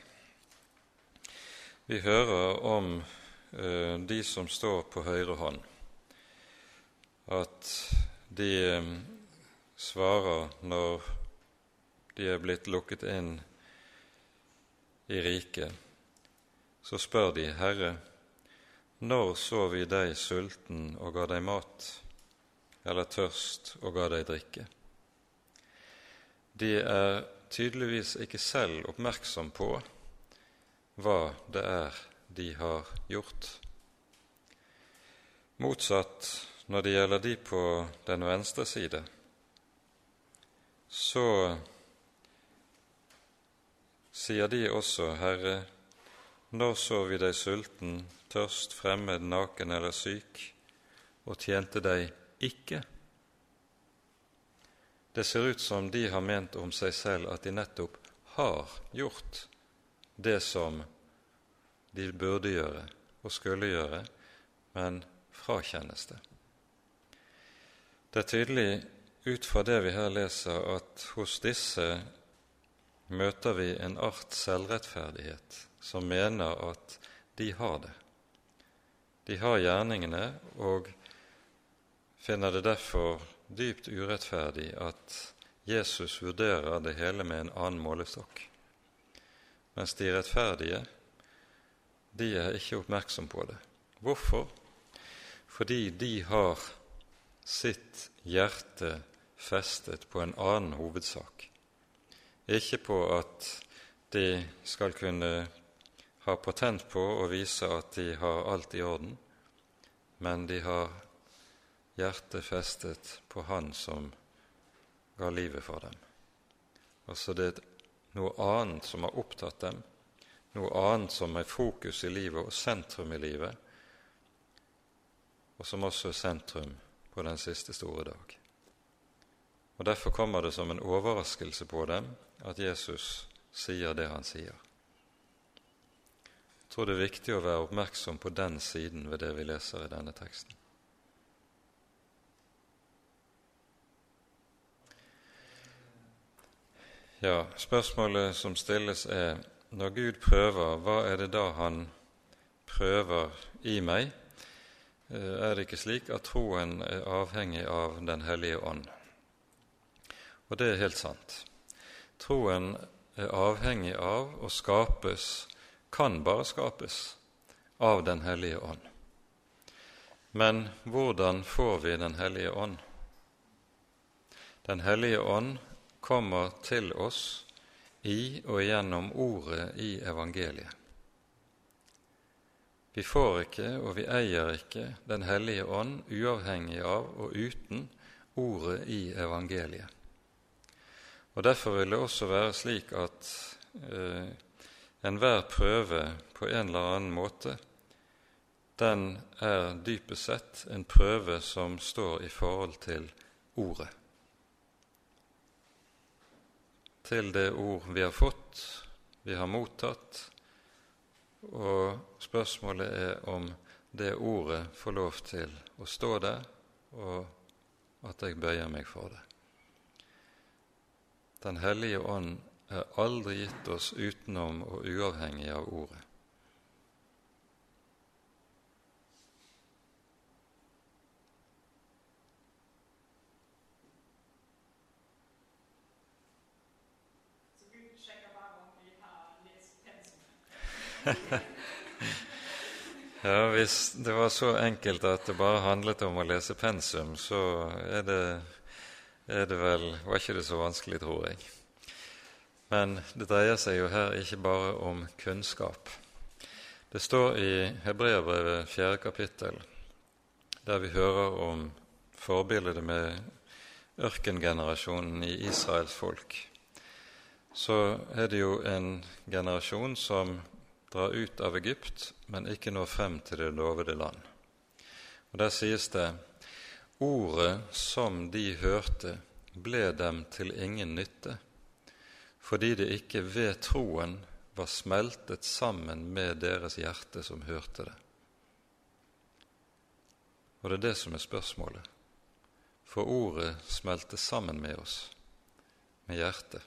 [SPEAKER 1] Vi hører om uh, de som står på høyre hånd, at de um, svarer når de er blitt lukket inn i riket, så spør de, Herre, når så vi deg sulten og ga deg mat, eller tørst og ga deg drikke? De er tydeligvis ikke selv oppmerksom på hva det er de har gjort. Motsatt når det gjelder de på den venstre side, så sier de også, Herre, når så vi deg sulten, tørst, fremmed, naken eller syk, og tjente deg ikke? Det ser ut som de har ment om seg selv at de nettopp har gjort det som de burde gjøre og skulle gjøre, men frakjennes det. Det er tydelig ut fra det vi her leser, at hos disse møter vi en art selvrettferdighet som mener at de har det. De har gjerningene og finner det derfor dypt urettferdig at Jesus vurderer det hele med en annen målestokk, mens de rettferdige de er ikke oppmerksom på det. Hvorfor? Fordi de har sitt hjerte festet på en annen hovedsak, ikke på at de skal kunne ha patent på å vise at de har alt i orden, men de har hjertet festet på Han som ga livet for dem. Altså det er noe annet som har opptatt dem, noe annet som er fokus i livet og sentrum i livet, og som også er sentrum på den siste store dag. Og Derfor kommer det som en overraskelse på dem at Jesus sier det han sier. Jeg tror det er viktig å være oppmerksom på den siden ved det vi leser i denne teksten. Ja, spørsmålet som stilles, er når Gud prøver, hva er det da Han prøver i meg? Eh, er det ikke slik at troen er avhengig av Den hellige ånd? Og det er helt sant. Troen er avhengig av og skapes, kan bare skapes, av Den hellige ånd. Men hvordan får vi Den hellige ånd? Den hellige ånd kommer til oss i og gjennom ordet i evangeliet. Vi får ikke, og vi eier ikke, Den hellige ånd uavhengig av og uten ordet i evangeliet. Og Derfor vil det også være slik at eh, enhver prøve på en eller annen måte, den er dypest sett en prøve som står i forhold til Ordet. Til det ord vi har fått, vi har mottatt, og spørsmålet er om det ordet får lov til å stå der, og at jeg bøyer meg for det. Den hellige ånd er aldri gitt oss utenom og uavhengig av ordet. ja, hvis det var så enkelt at det bare handlet om å lese pensum, så er det, er det vel Var ikke det så vanskelig, tror jeg. Men det dreier seg jo her ikke bare om kunnskap. Det står i Hebreabrevet fjerde kapittel, der vi hører om forbildet med ørkengenerasjonen i Israels folk. Så er det jo en generasjon som drar ut av Egypt, men ikke når frem til det lovede land. Og Der sies det ordet som de hørte, ble dem til ingen nytte, fordi det ikke ved troen var smeltet sammen med deres hjerte som hørte det. Og det er det som er spørsmålet. For ordet smelter sammen med oss, med hjertet.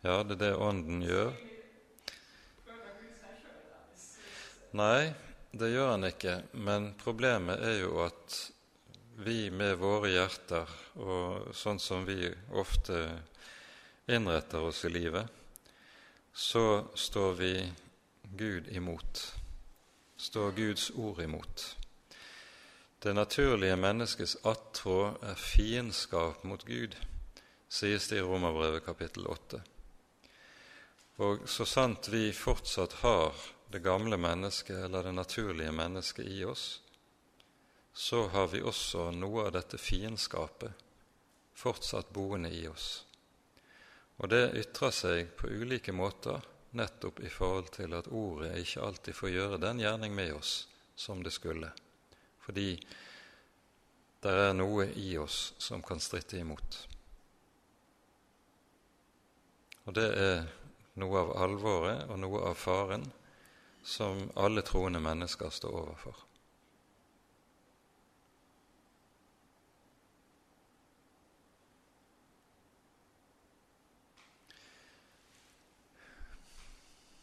[SPEAKER 1] Ja, det er det Ånden gjør. Nei, det gjør han ikke. Men problemet er jo at vi med våre hjerter, og sånn som vi ofte innretter oss i livet, så står vi Gud imot. Står Guds ord imot. Det naturlige menneskets attrå er fiendskap mot Gud, sies det i Romerbrevet kapittel 8. Og så sant vi fortsatt har det gamle mennesket eller det naturlige mennesket i oss, så har vi også noe av dette fiendskapet fortsatt boende i oss. Og det ytrer seg på ulike måter nettopp i forhold til at ordet ikke alltid får gjøre den gjerning med oss som det skulle, fordi det er noe i oss som kan stritte imot. Og det er noe av alvoret og noe av faren som alle troende mennesker står overfor.